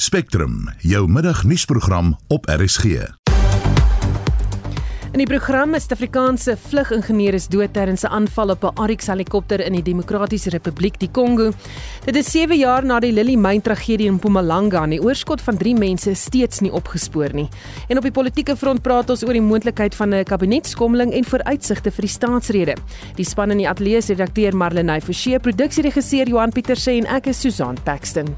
Spectrum, jou middagnuusprogram op RSG. In die program is Suid-Afrikaanse vlugingenieur is dood tydens 'n aanval op 'n Arix helikopter in die Demokratiese Republiek die Kongo. Dit is 7 jaar na die Lily Mine tragedie in Mpumalanga en die oorskot van 3 mense is steeds nie opgespoor nie. En op die politieke front praat ons oor die moontlikheid van 'n kabinetskommeling en vooruitsigte vir die staatsrede. Die span in die ateljee se redakteur Marlenae Forsie, produksieregisseur Johan Pieterse en ek is Susan Paxton.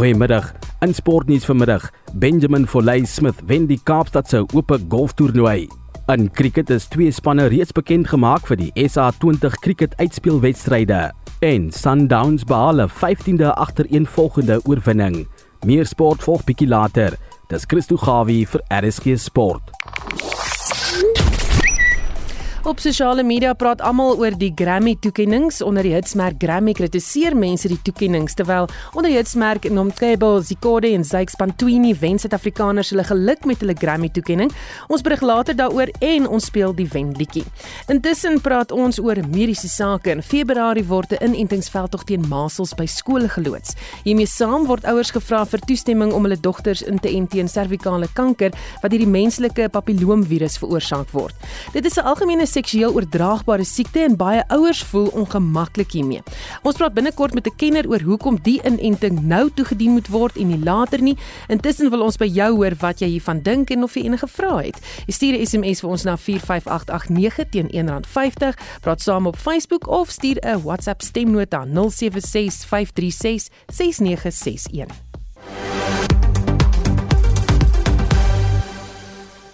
Goeiemiddag. In sportnuus vanmiddag, Benjamin Foley Smith wen die Kaapstad se oop golftoernooi. In cricket is twee spanne reeds bekend gemaak vir die SA20 cricket uitspelwedstryde. En Sundowns behaal 'n 15de agtereenvolgende oorwinning. Meer sport volg bietjie later. Dis Christo Gawie vir RSG Sport. Op sosiale media praat almal oor die Grammy toekenninge onder die hitsmerk Grammy kritiseer mense die toekenninge terwyl onder die hitsmerk Nomcebo Zikode en Zyx Pantwini wen Suid-Afrikaners hulle geluk met hulle Grammy toekenning. Ons berig later daaroor en ons speel die wenliedjie. Intussen praat ons oor mediese sake. In Februarie word 'n inentingsveldtog teen masels by skole geloods. Hiermee saam word ouers gevra vir toestemming om hulle dogters in te ent teen servikale kanker wat deur die menslike papilloomvirus veroorsaak word. Dit is 'n algemene seksueel oordraagbare siekte en baie ouers voel ongemaklik hiermee. Ons praat binnekort met 'n kenner oor hoekom die inenting nou toegedien moet word en nie later nie. Intussen wil ons by jou hoor wat jy hiervan dink en of jy enige vrae het. Jy stuur 'n SMS vir ons na 45889 teen R1.50. Praat saam op Facebook of stuur 'n WhatsApp stemnota 0765366961.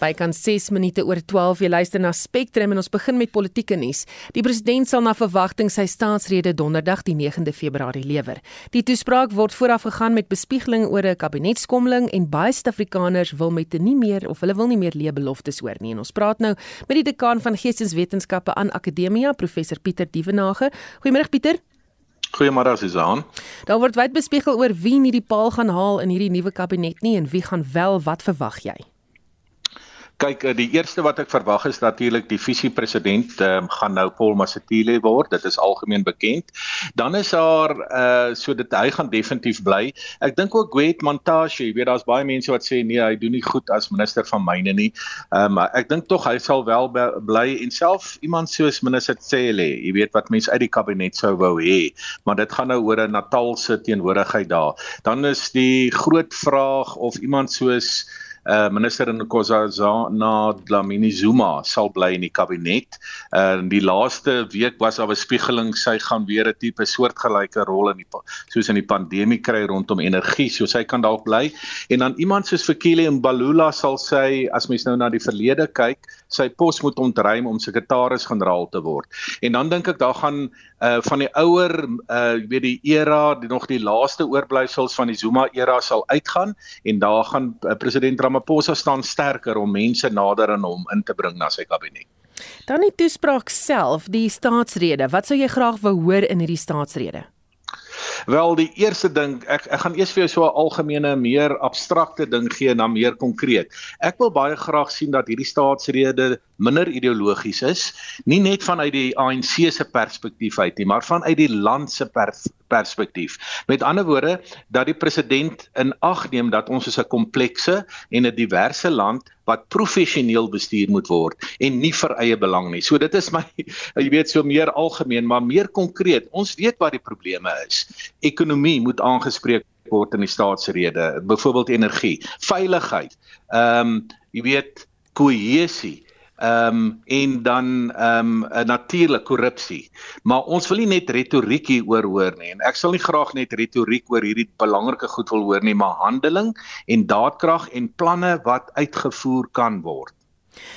Bykans 6 minute oor 12 jy luister na Spectrum en ons begin met politieke nuus. Die president sal na verwagting sy staatsrede donderdag die 9de Februarie lewer. Die toespraak word vooraf gegaan met bespiegeling oor 'n kabinetskommeling en baie Suid-Afrikaners wil met nie meer of hulle wil nie meer leë beloftes hoor nie. En ons praat nou met die dekaan van Geesteswetenskappe aan Akademia, professor Pieter Dievenage. Goeiemôre Pieter. Goeiemôre Susan. Daar word wyd bespiegel oor wie nie die paal gaan haal in hierdie nuwe kabinet nie en wie gaan wel, wat verwag jy? Kyk, die eerste wat ek verwag is natuurlik die visiepresident um, gaan nou Paul Masatile word. Dit is algemeen bekend. Dan is daar uh so dit hy gaan definitief bly. Ek dink ook Gwet Montashe, jy weet daar's baie mense wat sê nee, hy doen nie goed as minister van myne nie. Um maar ek dink tog hy sal wel bly en self iemand soos minister Cele, jy weet wat mense uit die kabinet sou wou hê, maar dit gaan nou oor 'n Natalse teenwoordigheid daar. Dan is die groot vraag of iemand soos uh, minister Nkosazana Dlamini Zuma sal bly in die kabinet. Uh, in die laaste week was daar 'n spiegeling sy gaan weer 'n tipe soortgelyke rol in die soos in die pandemie kry rondom energie, so sy kan dalk bly. En dan iemand soos Fikile Mbalula sal sy as mens nou na die verlede kyk, sy pos moet ontruim om sekretaris-generaal te word. En dan dink ek daar gaan uh van die ouer uh jy weet die era, die nog die laaste oorblyfsels van die Zuma era sal uitgaan en daar gaan uh, president Ramaphosa staan sterker om mense nader aan hom in te bring na sy kabinet. Dan die toespraak self, die staatsrede. Wat sou jy graag wou hoor in hierdie staatsrede? Wel die eerste ding ek ek gaan eers vir jou so 'n algemene meer abstrakte ding gee en dan meer konkreet. Ek wil baie graag sien dat hierdie staatsrede minder ideologies is, nie net vanuit die ANC se perspektief uit nie, maar vanuit die land se pers perspektief. Met ander woorde dat die president in ag neem dat ons is 'n komplekse en 'n diverse land wat professioneel bestuur moet word en nie vir eie belang nie. So dit is my jy weet so meer algemeen, maar meer konkreet. Ons weet wat die probleme is. Ekonomie moet aangespreek word in die staatsrede, byvoorbeeld energie, veiligheid. Ehm um, jy weet kohesie ehm um, en dan ehm um, natuurlik korrupsie. Maar ons wil nie net retoriek hier oor hoor nie en ek sal nie graag net retoriek oor hierdie belangrike goed wil hoor nie, maar handeling en daadkrag en planne wat uitgevoer kan word.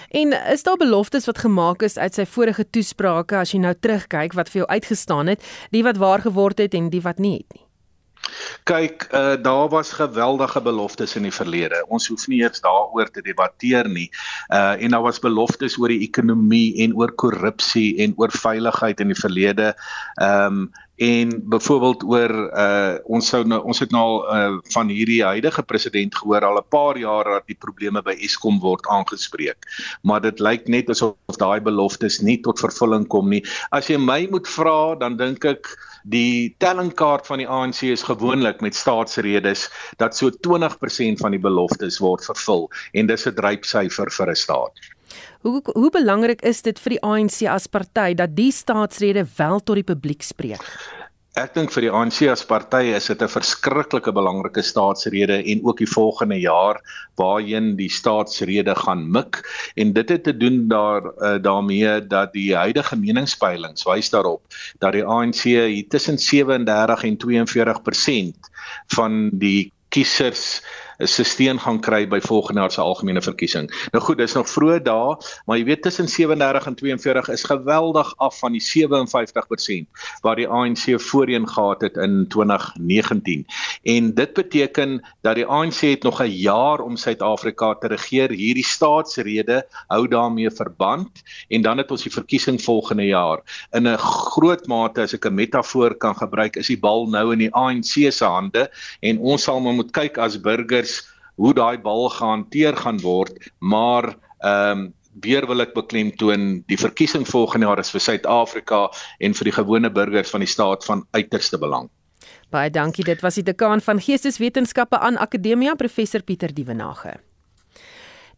En is daar beloftes wat gemaak is uit sy vorige toesprake as jy nou terugkyk wat vir jou uitgestaan het, die wat waar geword het en die wat nie het nie? Kyk, uh, daar was geweldige beloftes in die verlede. Ons hoef nie eers daaroor te debatteer nie. Uh en daar was beloftes oor die ekonomie en oor korrupsie en oor veiligheid in die verlede. Ehm um, en byvoorbeeld oor uh ons sou nou ons het nou al uh, van hierdie huidige president gehoor al 'n paar jaar dat die probleme by Eskom word aangespreek. Maar dit lyk net asof daai beloftes nie tot vervulling kom nie. As jy my moet vra, dan dink ek die tellingkaart van die ANC is gewoonlik met staatsredes dat so 20% van die beloftes word vervul en dis 'n drypsyfer vir 'n staat. Hoe hoe belangrik is dit vir die ANC as party dat die staatsrede wel tot die publiek spreek? Ek dink vir die ANC as party is dit 'n verskriklike belangrike staatsrede en ook die volgende jaar waarheen die staatsrede gaan mik. En dit het te doen daar uh, daarmee dat die huidige meningspeilings wys daarop dat die ANC hier tussen 37 en 42% van die kiesers 'n steun gaan kry by volgende jaar se algemene verkiesing. Nou goed, dis nog vroeë dae, maar jy weet tussen 37 en 42 is geweldig af van die 57% wat die ANC voorheen gehad het in 2019. En dit beteken dat die ANC het nog 'n jaar om Suid-Afrika te regeer. Hierdie staatsrede hou daarmee verband en dan het ons die verkiesing volgende jaar. In 'n groot mate as ek 'n metafoor kan gebruik, is die bal nou in die ANC se hande en ons sal maar moet kyk as burgers hoe daai bal gehanteer gaan word, maar ehm um, weer wil ek beklemtoon die verkiesing volgende jaar is vir Suid-Afrika en vir die gewone burgers van die staat van uiterste belang. Baie dankie. Dit was die dekaan van Geesteswetenskappe aan Akademia, professor Pieter Dievenage.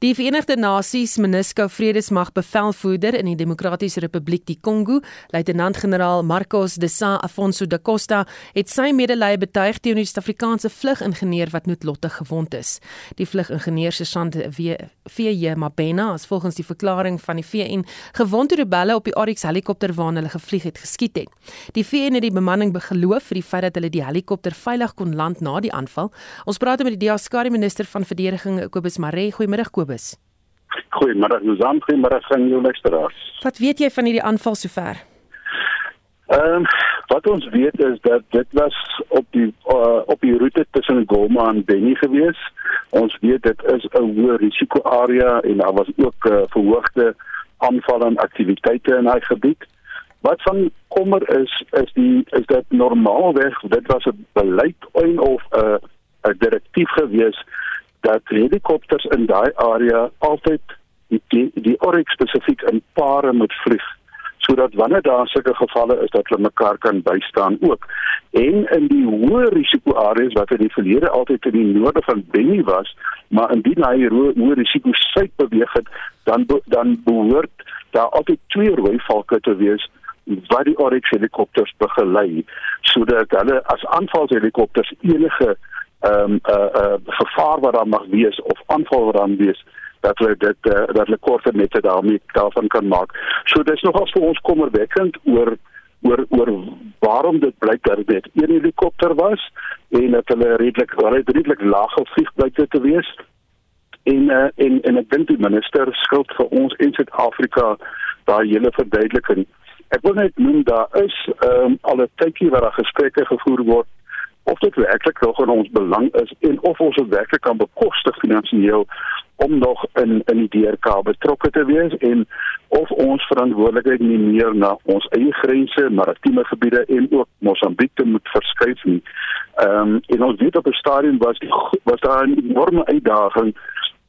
Die Verenigde Nasies MONUSCO Vredesmag bevelvoerder in die Demokratiese Republiek die Kongo, luitenant-generaal Marcos de Sa Afonso da Costa, het sy medelee betuig teenoor die Suid-Afrikaanse vlugingenieur wat noodlottig gewond is. Die vlugingenieur se sant VJ Mabena, as volgens die verklaring van die VN, gewond deur rebelle op die Oryx helikopter waarna hulle gevlieg het, geskiet het. Die VN het die bemanning begeloof vir die feit dat hulle die helikopter veilig kon land na die aanval. Ons praat met die DA-skare minister van verdediging Kobus Maree. Goeiemôre Kobus. Kobus. Goeiemôre Susan, goeiemôre aan jou luisteraars. Wat weet jy van hierdie aanval sover? Ehm um, wat ons weet is dat dit was op die uh, op die roete tussen Goma en Beni gewees. Ons weet dit is 'n hoë risiko area en daar was ook uh, verhoogde aanvalle en aktiwiteite in daai gebied. Wat van kommer is is die is dit normaalweg dit was 'n beleid of 'n uh, 'n direktief gewees dat helikopters in daai area altyd die die, die oryx spesifiek in pare moet vlieg sodat wanneer daar sulke gevalle is dat hulle mekaar kan bystaan ook. En in die hoë risiko areas wat in die verlede altyd in die noorde van Benny was, maar indien hy hoë risiko suid beweeg het, dan dan behoort daar altyd twee rooi valke te wees wat die oryx helikopters begelei sodat hulle as aanvalshelikopters enige ehm um, uh, uh, gevaar wat daar mag wees of aanval wat daar wees dat hulle dit uh, dat hulle korter nette daarmee daarvan kan maak. So dis nogal vir ons kommerwekkend oor oor oor waarom dit blyk dat dit een helikopter was en dat hulle redelik redelik laag gevlieg blyk te wees. En uh, en en ek dink die minister skuld vir ons in Suid-Afrika daai hele verduideliking. Ek wil net noem daar is ehm um, al 'n tydjie waar daar gesprekke gevoer word of dit werklik nog in ons belang is en of ons dit werklik kan bekostig finansiëel om nog in in die DRK betrokke te wees en of ons verantwoordelikheid nie meer na ons eie grense, maritieme gebiede en ook Mosambiek te moet verskuif nie. Ehm um, en ons weet op 'n stadium was was daar 'n enorme uitdaging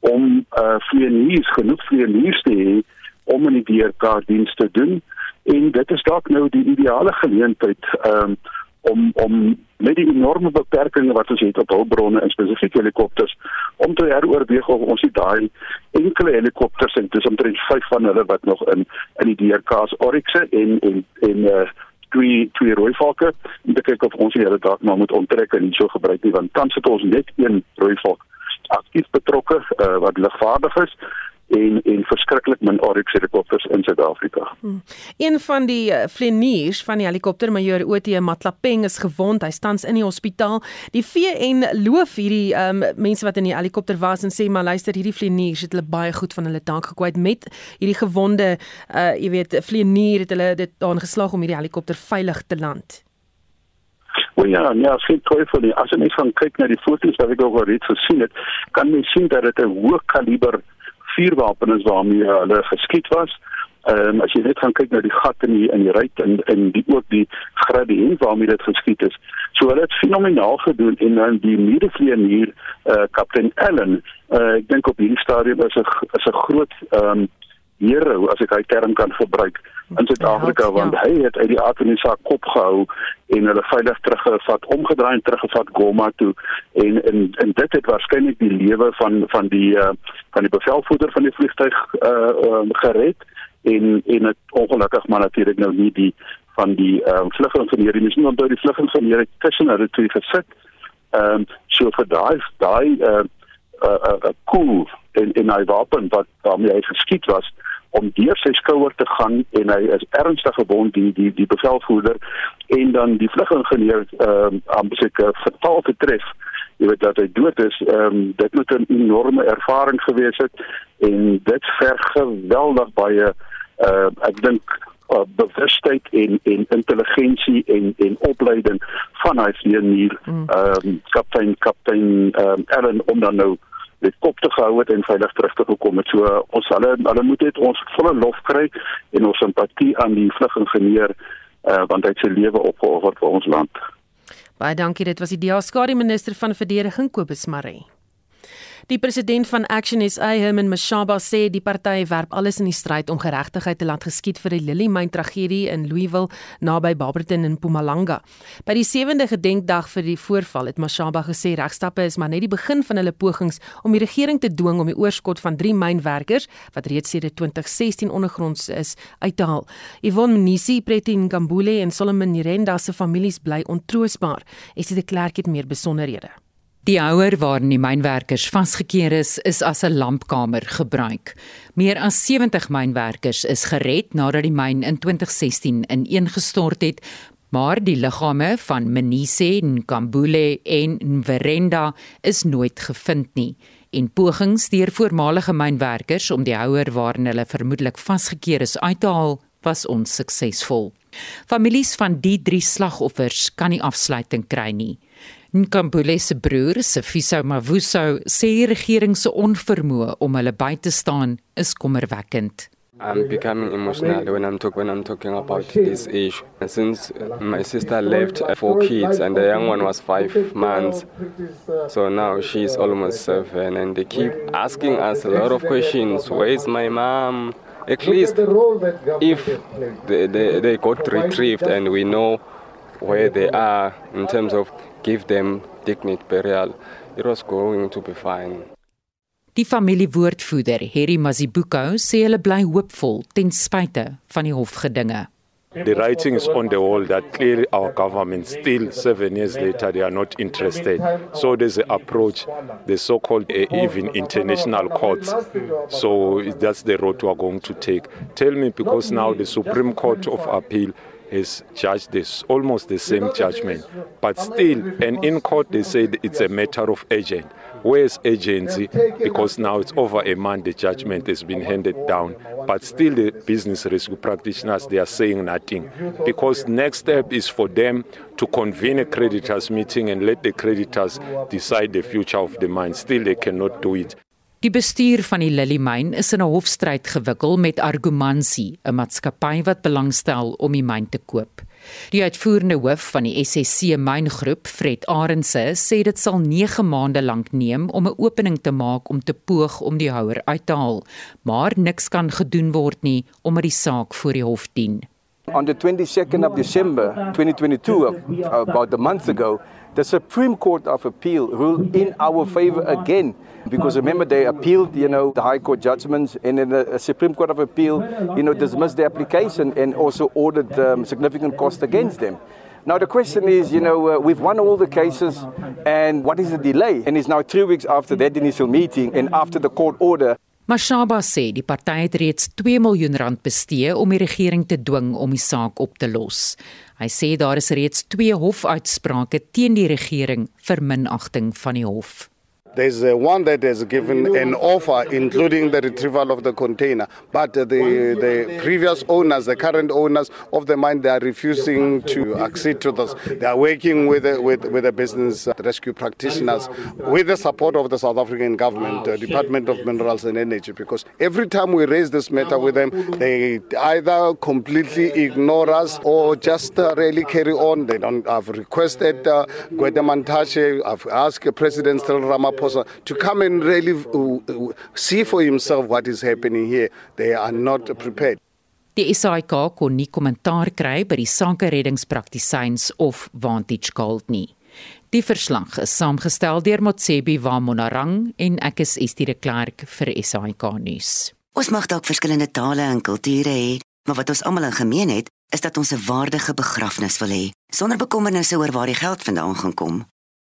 om eh uh, vlieëniers genoeg vlieëniers te hê om in die DRK diens te doen en dit is dalk nou die ideale geleentheid ehm um, om om met die enorme beperkings wat ons het op hulpbronne en spesifiek helikopters om te heroorweeg of ons die daai enkele helikopters en dis omtrent 5 van hulle wat nog in in die DRK's Oryxe en en en uh twee twee rooi valke en kyk of ons hulle dalk maar moet onttrek en nie so gebruik nie want tans het ons net een rooi valk aktief betrokke uh, wat ligvaardig is en en verskriklik min Oryx helikopters in Suid-Afrika. Hmm. Een van die uh, vlieëniers van die helikopter major OT Matlapeng is gewond. Hy staan in die hospitaal. Die VN loof hierdie um, mense wat in die helikopter was en sê maar luister hierdie vlieëniers het hulle baie goed van hulle taak gekwyt met hierdie gewonde uh jy weet vlieënier het hulle dit daan geslaag om hierdie helikopter veilig te land. O ja, ja, sien toe vir die as jy net gaan kyk na die foto's wat ek ook al reeds gesien het, kan jy sien dat dit 'n hoë kaliber vuurwapen is waarmee hulle geskiet was Ehm um, as jy net gaan kyk na die gat in die in die ruit en en die ook die gradiënt waarmee dit geskied is. So hulle het fenomenaal gedoen en dan die middelvlieënier eh uh, kaptein Allen, uh, ek dink op hierdie stadium is 'n is 'n groot ehm um, hero as ek hy term kan gebruik in Suid-Afrika ja, want ja. hy het uit die aard van die saak kop gehou en hulle veilig teruggevat, omgedraai en teruggevat Goma toe en en en dit het waarskynlik die lewe van van die uh, van die bevelvoerder van die vliegtuig uh, uh, gered en en dit ongelukkig maar natuurlik nou nie die van die ehm uh, vlugingenieur die missie onthou die vlugingenieur tussen hulle twee gesit. Ehm um, so vir daai daai uh eh, 'n uh, eh, 'n uh, cool en en hy wapen wat daarmee hy geskiet was om deur sy skouer te gaan en hy is ernstig gewond die die die bevelvoerder en dan die vlugingenieur ehm um, aan beseker vertaal te tref jy weet dat hy dood is ehm um, dit moet 'n enorme ervaring gewees het en dit verg geweldig baie uh ek dink uh, bewustheid en en intelligensie en en opleiding van hy vlieënier mm. ehm um, kaptein kaptein ehm um, Allen om dan nou dit kop te gehou het en veilig terug te gekom het. So ons hulle hulle moet dit ons volle lof kry en ons simpatie aan die vlugingenieur uh want hy het sy lewe opgeoffer vir ons land. Baie dankie. Dit was die DA-skare minister van verdediging Kobus Maree. Die president van Action SA, Herman Mashaba, sê die party werp alles in die stryd om geregtigheid te laat geskied vir die Lily Mine tragedie in Louisville naby Barberton in Mpumalanga. By die 7de gedenkdag vir die voorval het Mashaba gesê regstappe is maar net die begin van hulle pogings om die regering te dwing om die oorskot van 3 mynwerkers wat reeds sedert 2016 ondergronds is uit te haal. Yvonne Mnisi, Pretin Gambule en Solomon Nirenda se families bly ontroosbaar. Esie de Klerk het meer besonderhede. Die houer waarin die mynwerkers vasgekeer is, is as 'n lampkamer gebruik. Meer as 70 mynwerkers is gered nadat die myn in 2016 ineengestort het, maar die liggame van Menise, Nkambule en Nverenda is nooit gevind nie. En pogings deur voormalige mynwerkers om die houer waarin hulle vermoedelik vasgekeer is uit te haal, was onsuksesvol. Families van die drie slagoffers kan nie afsluiting kry nie. Nkambule se broer, Sifiso Mavuso, sê die regering se onvermoë om hulle by te staan is kommerwekkend. I'm becoming emotional when I'm talking when I'm talking about this issue. Since my sister left four kids and the young one was five months, so now she's almost seven, and they keep asking us a lot of questions. Where is my mom? At least if they, they, they got retrieved and we know where they are in terms of give them dignity burial. It was going to be fine. Die familiewoordvoerder, Harry Mazibuko, sê hulle bly hoopvol ten spyte van die hofgedinge. The writing is on the wall that clearly our government still seven years later they are not interested. So there's an approach, the so-called uh, even international courts. So that's the road we are going to take. Tell me because now the Supreme Court of Appeal has judged this almost the same judgment, but still, and in court they said it's a matter of agent. Where's agency? Because now it's over a month the judgment has been handed down, but still the business rescue practitioners they are saying nothing. Because next step is for them to convene a creditors meeting and let the creditors decide the future of the mine. Still they cannot do it. Die bestuur van die Lily Mine is in 'n hofstryd gewikkel met Argumansie, 'n maatskappy wat belangstel om die myn te koop. Die uitvoerende hoof van die SSC myngroep, Fred Arendse, sê dit sal 9 maande lank neem om 'n opening te maak om te poog om die houer uit te haal, maar niks kan gedoen word nie omdat die saak voor die hof dien. On the 22nd of December 2022, about a month ago, the Supreme Court of Appeal ruled in our favor again because remember they appealed, you know, the High Court judgments, and then the Supreme Court of Appeal, you know, dismissed the application and also ordered um, significant cost against them. Now the question is, you know, uh, we've won all the cases, and what is the delay? And it's now three weeks after that initial meeting and after the court order. Mashaba sê die party het reeds 2 miljoen rand bestee om die regering te dwing om die saak op te los. Hy sê daar is reeds 2 hofuitsprake teen die regering vir minagting van die hof. There's uh, one that has given an offer, including the retrieval of the container, but uh, the the previous owners, the current owners of the mine, they are refusing to accede to this. They are working with the, with with the business uh, rescue practitioners, with the support of the South African government, uh, Department of Minerals and Energy, because every time we raise this matter with them, they either completely ignore us or just uh, really carry on. They don't. I've requested uh, Gwede Mantashe, I've asked President Cyril Ramaphosa to come and really uh, see for himself what is happening here. They are not prepared. Die SAIK kon nie kommentaar kry by die sake reddingspraktisyns of Vantage Gold nie. Die verslag is saamgestel deur Motsebi wa Monarang en ek is Estie de Klerk vir SAIK nuus. Ons mag dalk verskillende tale en kulture hê, maar wat ons almal in gemeen het, is dat ons 'n waardige begrafnis wil hê, sonder bekommernisse oor waar die geld vandaan gaan kom.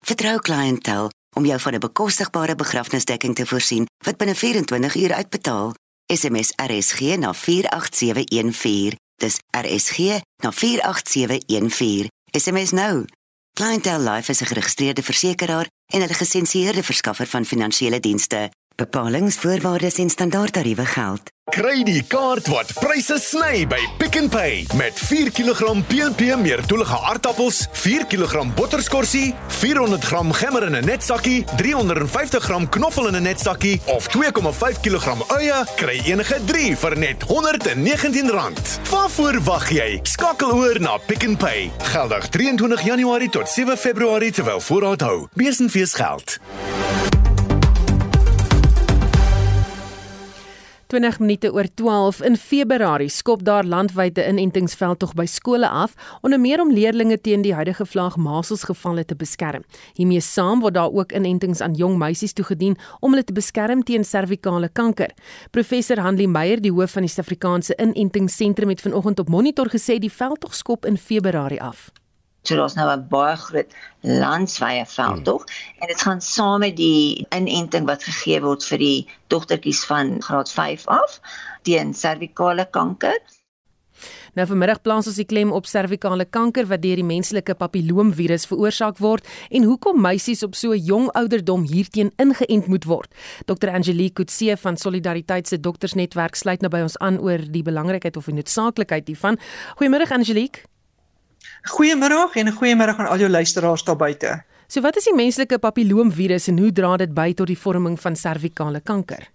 Vertrou kliëntel om jou van 'n bekostigbare begrafnisdekking te voorsien wat binne 24 uur uitbetaal. SMS RSG na 48714. Dis RSG na 48714. SMS nou. Clientele Life is 'n geregistreerde versekeraar en 'n gelisensieerde verskaffer van finansiële dienste. Bepalings, voorwaardes en standaardtariewe geld. Kry die kaart wat pryse sny by Pick n Pay met 4 kg PNP meerdoelige aardappels, 4 kg botterskorsie, 400 g gemmer in 'n netsakkie, 350 g knoffel in 'n netsakkie of 2,5 kg eie, kry enige 3 vir net R119. Waarvoor wag jy? Skakel oor na Pick n Pay. Geldig 23 Januarie tot 7 Februarie terwyl voorraad hou. Besenfees geld. 20 minute oor 12 in Februarie skop daar landwyte inentingsveldtog by skole af onder meer om leerdlinge teen die huidige vlaag maselsgevalle te beskerm. Hiermee saam word daar ook inentings aan jong meisies toegedien om hulle te beskerm teen servikale kanker. Professor Hanlie Meyer, die hoof van die Suid-Afrikaanse Inentingsentrum het vanoggend op Monitor gesê die veldtog skop in Februarie af. So daar's nou 'n baie groot landswye veldtog hmm. en dit gaan saam met die inenting wat gegee word vir die dogtertjies van graad 5 af teen servikale kanker. Nou vanmiddag plaas ons die klem op servikale kanker wat deur die menslike papilloomvirus veroorsaak word en hoekom meisies op so jong ouderdom hierteen ingeënt moet word. Dr Angelique Kutse van Solidariteit se doktersnetwerk sluit nou by ons aan oor die belangrikheid of die noodsaaklikheid hiervan. Goeiemôre Angelique. Goeiemôre en 'n goeiemôre aan al jou luisteraars daar buite. So wat is die menslike papilloomvirus en hoe dra dit by tot die vorming van servikale kanker?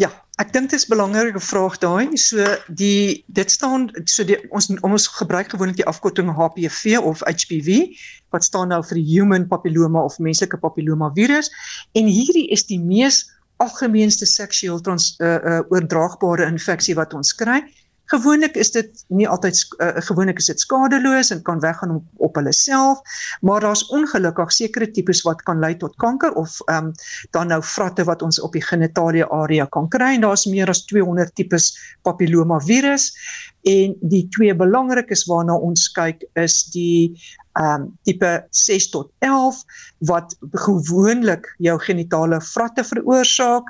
Ja, ek dink dit is 'n belangrike vraag daai. So die dit staan so die, ons ons gebruik gewoonlik die afkorting HPV of HPV wat staan nou vir human papilloma of menslike papilloma virus en hierdie is die mees algemeenste seksueel trans uh, uh, oordraagbare infeksie wat ons kry. Gewoonlik is dit nie altyd uh, gewoonlik is dit skadeloos en kan weggaan op, op hulle self, maar daar's ongelukkig sekere tipes wat kan lei tot kanker of ehm um, dan nou vratte wat ons op die genitalie area kan kry en daar's meer as 200 tipes papilloma virus en die twee belangrikes waarna ons kyk is die ehm um, tipe 6 tot 11 wat gewoonlik jou genitale vratte veroorsaak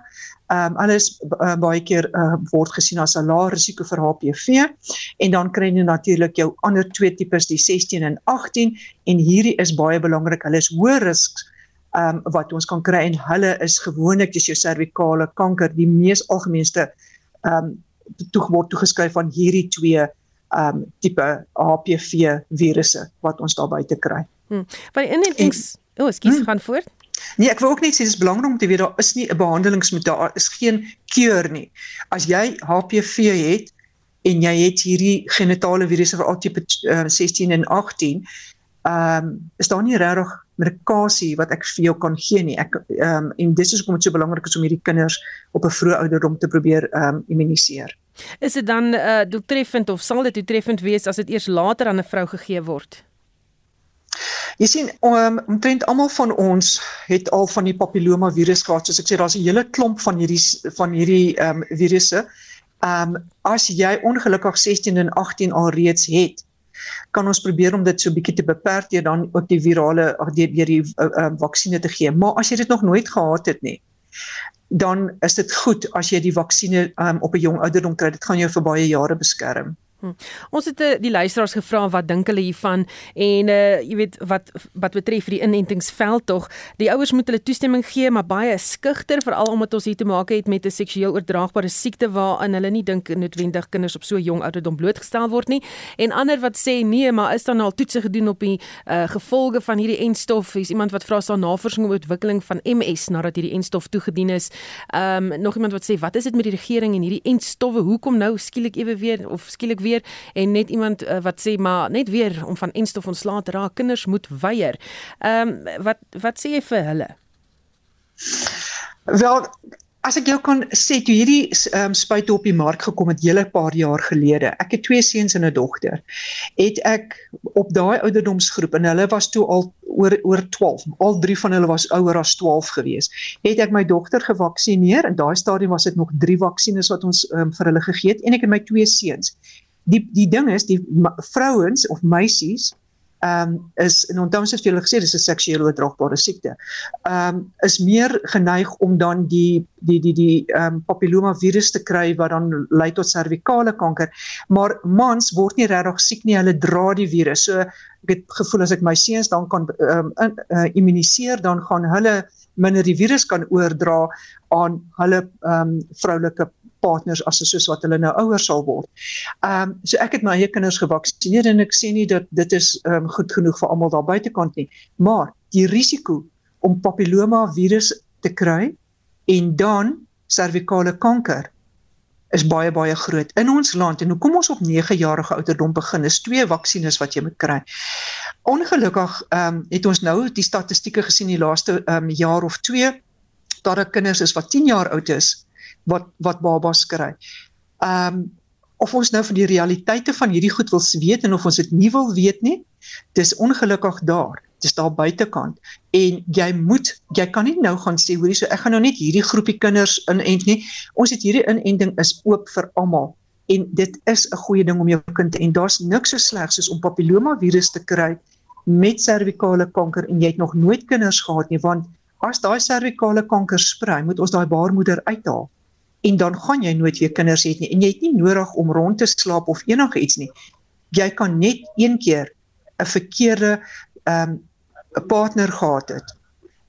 Ehm um, alles uh, baie keer uh, word gesien as 'n lae risiko vir HPV en dan kry jy natuurlik jou ander twee tipes die 16 en 18 en hierdie is baie belangrik. Hulle is hoë risiko um, wat ons kan kry en hulle is gewoonlik dis jou servikale kanker die mees algemeenste um, toe word toegeskryf aan hierdie twee um, tipe HPV virusse wat ons daar buite kry. Hmm. By inentings, o, oh, skus, hmm. gaan voort. Nee, ek wil ook net sê dis belangrik om te weet daar is nie 'n behandelingsmetode, daar is geen kuur nie. As jy HPV het en jy het hierdie genitale virusse vir tipe uh, 16 en 18, ehm um, is daar nie regtig medikasie wat ek vir jou kan gee nie. Ek ehm um, en dis is hoekom dit so belangrik is om hierdie kinders op 'n vroeë ouderdom te probeer ehm um, immuniseer. Is dit dan uh, doeltreffend of sal dit doeltreffend wees as dit eers later aan 'n vrou gegee word? Jy sien, um, omtrent almal van ons het al van die papilloma virus gehad. Soos ek sê, daar's 'n hele klomp van hierdie van hierdie ehm um, virusse. Ehm um, as jy ongelukkig 16 en 18 al reeds het, kan ons probeer om dit so bietjie te beperk deur dan ook die virale deur die ehm uh, uh, vaksines te gee. Maar as jy dit nog nooit gehad het nie, dan is dit goed as jy die vaksines um, op 'n jong ouderdom kry. Dit gaan jou vir baie jare beskerm. Hm. Ons het uh, die luisteraars gevra wat dink hulle hiervan en uh jy weet wat wat betref die inentingsveld tog die ouers moet hulle toestemming gee maar baie skugter veral omdat ons hier te maak het met 'n seksueel oordraagbare siekte waarin hulle nie dink noodwendig kinders op so jong ouderdom blootgestel word nie. En ander wat sê nee maar is dan al toetse gedoen op die uh gevolge van hierdie enstof? Is iemand wat vra staan navorsing oor ontwikkeling van MS nadat hierdie enstof toegedien is? Um nog iemand wat sê wat is dit met die regering en hierdie enstowwe? Hoekom nou skielik ewe weer of skielik weer weer en net iemand uh, wat sê maar net weer om van enstof ontslae te raak kinders moet weier. Ehm um, wat wat sê jy vir hulle? Wel As ek jou kan sê toe hierdie um, spuit op die mark gekom het hele paar jaar gelede. Ek het twee seuns en 'n dogter. Het ek op daai ouderdomsgroep en hulle was toe al oor oor 12. Al drie van hulle was ouer as 12 gewees. Het ek my dogter gevaksinereer en daai stadium was dit nog drie vaksines wat ons um, vir hulle gegee het en ek het my twee seuns die die ding is die vrouens of meisies ehm um, is en onthou ons het vir julle gesê dis 'n seksueel oordraagbare siekte. Ehm um, is meer geneig om dan die die die die ehm um, papilloma virus te kry wat dan lei tot servikale kanker. Maar mans word nie regtig siek nie, hulle dra die virus. So ek het gevoel as ek my seuns dan kan ehm um, uh, immuniseer dan gaan hulle minder die virus kan oordra aan hulle ehm um, vroulike partners as soos wat hulle nou ouer sal word. Ehm um, so ek het my eie kinders gevaksinereer en ek sê nie dat dit is ehm um, goed genoeg vir almal daar buitekant nie, maar die risiko om papilloma virus te kry en dan servikale kanker is baie baie groot in ons land en hoekom ons op 9 jarige ouderdom begin is twee vaksines wat jy moet kry. Ongelukkig ehm um, het ons nou die statistieke gesien die laaste ehm um, jaar of 2 dat daar kinders is wat 10 jaar oud is wat wat babas kry. Ehm um, of ons nou van die realiteite van hierdie goed wil weet en of ons dit nie wil weet nie, dis ongelukkig daar. Dis daar buitekant en jy moet jy kan nie nou gaan sê hoorie so ek gaan nou net hierdie groepie kinders inent nie. Ons het hierdie inenting is oop vir almal en dit is 'n goeie ding om jou kind te en daar's niks so sleg soos om papilloma virus te kry met servikale kanker en jy het nog nooit kinders gehad nie want as daai servikale kanker sprei moet ons daai baarmoeder uithaal en dan gaan jy nooit weer kinders hê nie en jy het nie nodig om rond te slaap of enigiets nie. Jy kan net een keer 'n verkeerde ehm um, 'n partner gehad het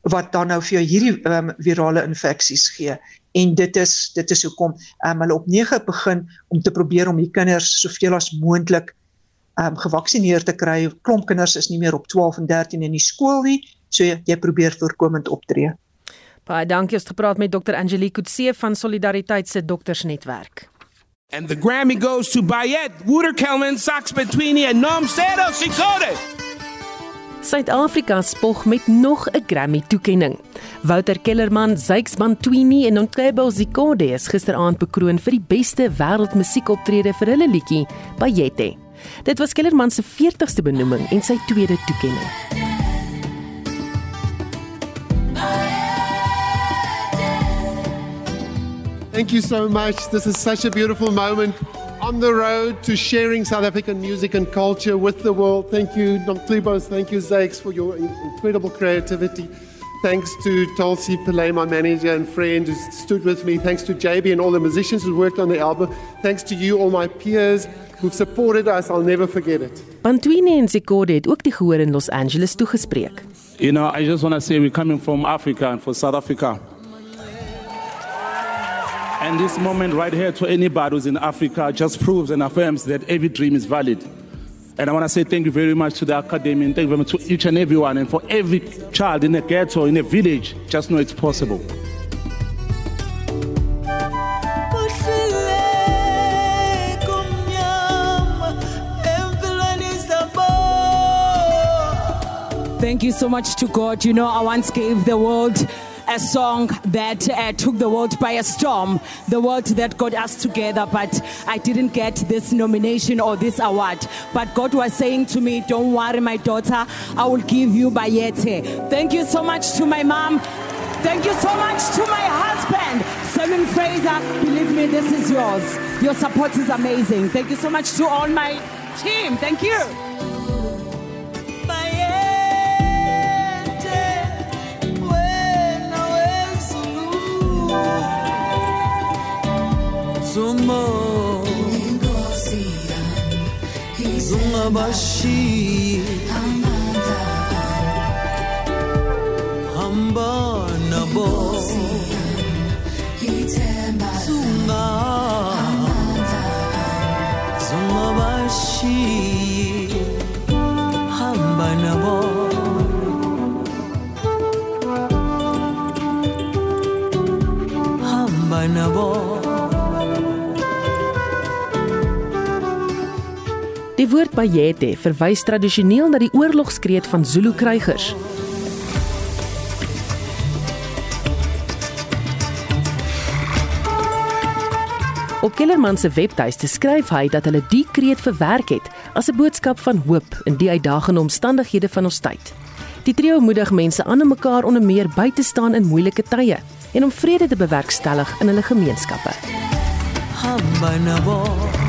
wat dan nou vir jou hierdie ehm um, virale infeksies gee en dit is dit is hoekom ehm um, hulle op 9 begin om te probeer om die kinders soveel as moontlik ehm um, gevaksinereer te kry. Klomp kinders is nie meer op 12 en 13 in die skool nie, so jy, jy probeer voorkomend optree. Baie dankie het gepraat met Dr. Angelique Kutse van Solidariteit se doktersnetwerk. And the Grammy goes to Bayet, Wouter Kelman, Sax Betwini and Nom Stedo Sikode. Suid-Afrika spog met nog 'n Grammy toekenning. Wouter Kellerman, Zyks Bantwini en Ntwebo Zikode is gisteraand bekroon vir die beste wêreldmusiekoptrede vir hulle liedjie Bayette. Dit was Kellerman se 40ste benoeming en sy tweede toekenning. Thank you so much. This is such a beautiful moment on the road to sharing South African music and culture with the world. Thank you, Nomtlibos. Thank you, Zakes, for your incredible creativity. Thanks to Tulsi Pillay, my manager and friend, who stood with me. Thanks to JB and all the musicians who worked on the album. Thanks to you, all my peers who've supported us. I'll never forget it. Bantwini en Zikode het ook die gehoor in Los Angeles toegespreek. You know, I just want to say we're coming from Africa and for South Africa. And this moment right here to anybody who's in Africa just proves and affirms that every dream is valid. And I want to say thank you very much to the Academy and thank you very much to each and everyone and for every child in a ghetto, in a village, just know it's possible. Thank you so much to God. You know, I once gave the world a song that uh, took the world by a storm, the world that got us together, but I didn't get this nomination or this award. But God was saying to me, Don't worry, my daughter, I will give you Bayete. Thank you so much to my mom. Thank you so much to my husband, Simon Fraser. Believe me, this is yours. Your support is amazing. Thank you so much to all my team. Thank you. Zuma Zuma Bashir Die woord bayete verwys tradisioneel na die oorlogskreet van Zulu krygers. Op Kellerman se webtuiste skryf hy dat hulle die kreet verwerk het as 'n boodskap van hoop in die uitdagende omstandighede van ons tyd. Die trio moedig mense aan om mekaar onder meer by te staan in moeilike tye en om vrede te bewerkstellig in hulle gemeenskappe. Hamba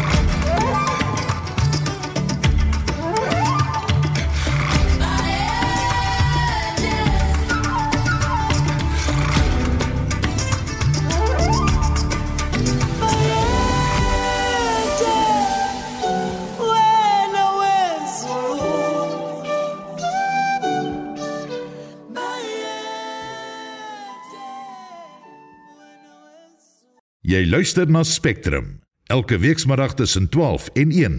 Jy luister na Spectrum elke weekmiddag tussen 12 en 1.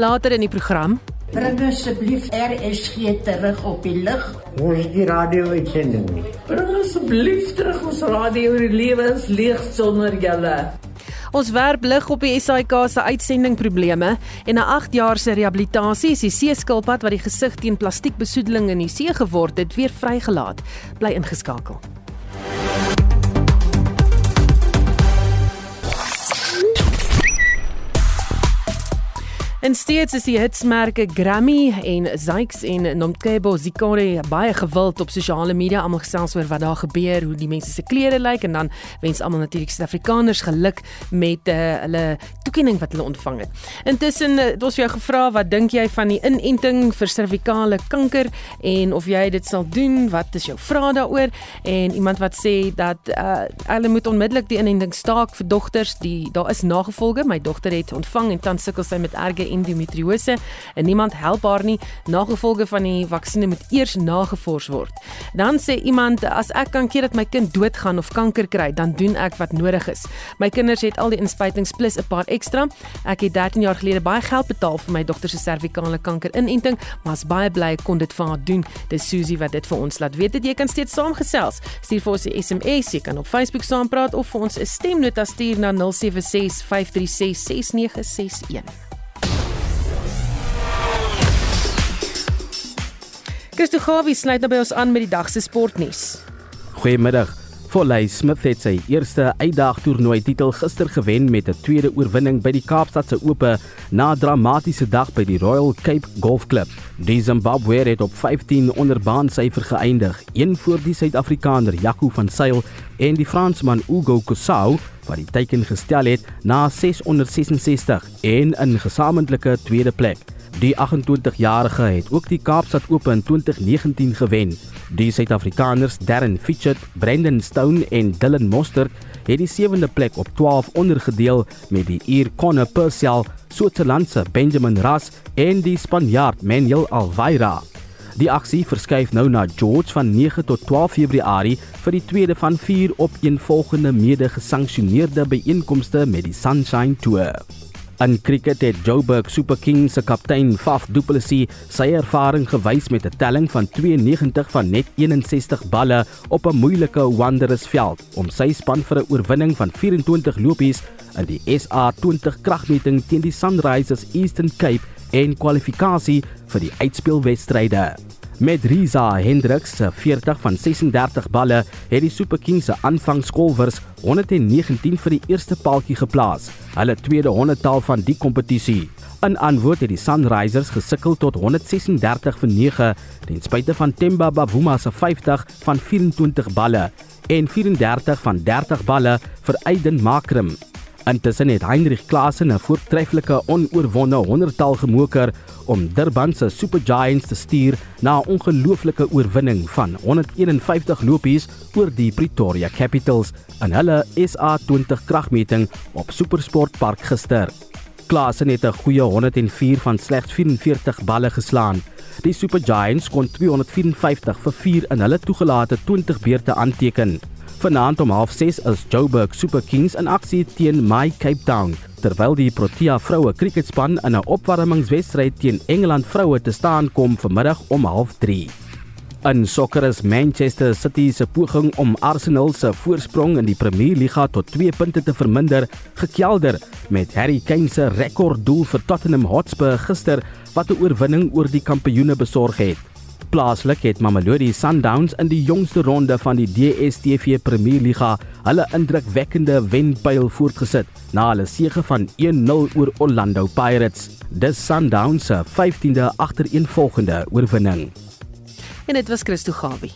Later in die program Bring asseblief RSG terug op die lug. Ons het die radio-uitsending nie. Bring asseblief terug ons radio die lewens leeg sonder julle. Ons werp lig op die SAIK se uitsendingprobleme en na 8 jaar se rehabilitasie is die seeskilpad wat die gesig teen plastiekbesoedeling in die see geword het, weer vrygelaat. Bly ingeskakel. En steeds is die hitsmerke Grammy en Zykes en Nomkebo Zikore baie gewild op sosiale media. Almal gesels oor wat daar gebeur, hoe die mense se klere lyk en dan wens almal natuurlik Suid-Afrikaners geluk met uh, hulle toekenning wat hulle ontvang het. Intussen uh, het ons jou gevra wat dink jy van die inenting vir servikale kanker en of jy dit sal doen? Wat is jou vrae daaroor? En iemand wat sê dat uh, hulle moet onmiddellik die inenting staak vir dogters. Die daar is nagevolge. My dogter het ontvang en tans sukkel sy met erge endometriose en niemand help haar nie. Nagevolge van die vaksinne moet eers nagevors word. Dan sê iemand as ek kan keer dat my kind doodgaan of kanker kry, dan doen ek wat nodig is. My kinders het al die inspuitings plus 'n paar ekstra. Ek het 13 jaar gelede baie geld betaal vir my dogter se servikale kanker inenting, maar is baie bly ek kon dit vir haar doen. Dis Susie wat dit vir ons laat weet. Jy kan steeds saamgesels. Stuur vir ons 'n SMS, jy kan op Facebook saampraat of vir ons 'n stemnota stuur na 076 536 6961. Christo Gawie sluit nou by ons aan met die dag se sportnuus. Goeiemiddag. Volley Smith het sy eerste uitdagtoernooi titel gister gewen met 'n tweede oorwinning by die Kaapstadse Ope na 'n dramatiese dag by die Royal Cape Golf Club. Die Zimbabweër het op 15 onder baansyfer geëindig, een voor die Suid-Afrikaner Jaco van Sail en die Fransman Ugo Kosau wat die teiken gestel het na 666 en in gesamentlike tweede plek. Die 28-jarige het ook die Kaapstad Ope in 2019 gewen. Die Suid-Afrikaners Darren Fitchett, Brendan Stone en Dylan Mostert het die sewende plek op 12 ondergedeel met die Ier Conor Purcell, Switserlandse Benjamin Ras en die Spanjaard Manuel Alvaira. Die aksie verskuif nou na George van 9 tot 12 Februarie vir die tweede van 4 opeenvolgende mede-gesanksioneerde byeenkomste met die Sunshine Tour. In cricket het Joburg Super Kings se kaptein Faf du Plessis sy ervaring gewys met 'n telling van 92 van net 61 balle op 'n moeilike Wanderers veld om sy span vir 'n oorwinning van 24 lopies in die SA20 kragmeting teen die Sunrisers Eastern Cape en kwalifikasie vir die uitspelwedstryde. Met Riza Hendricks se 40 van 36 balle het die Super Kings se aanvangskolwers 119 vir die eerste paaltjie geplaas, hulle tweede 100tal van die kompetisie. In antwoord het die Sunrisers gesukkel tot 136 vir 9 ten spyte van Temba Bavuma se 50 van 24 balle en 34 van 30 balle vir Aiden Makrim. Intussen het Heinrich Klaasen 'n voortreffelike onoorwonde 100tal gemoker om Durban se Super Giants te stuur na 'n ongelooflike oorwinning van 151 lopies oor die Pretoria Capitals in hulle SA20 kragmeting op Supersport Park gister. Klaasen het 'n goeie 104 van slegs 44 balle geslaan. Die Super Giants kon 254 vir 4 in hulle toegelate 20 beurte aanteken. Vanaand om 06:30 is Joburg Super Kings in aksie teen My Cape Town, terwyl die Protea vroue kriketspan in 'n opwarmingswedstryd teen Engeland vroue te staan kom vanmiddag om 03:30. In sokker is Manchester City se poging om Arsenal se voorsprong in die Premier Liga tot 2 punte te verminder gekelder met Harry Kane se rekorddoel vir Tottenham Hotspur gister wat 'n oorwinning oor die kampioene besorg het. Plaaslik het Mamelodi Sundowns in die jongste ronde van die DStv Premier Liga hulle indrukwekkende wenpyl voortgesit na hulle sege van 1-0 oor Orlando Pirates. Dis Sundowns se 15de agtereenvolgende oorwinning. En dit was Christo Gawie.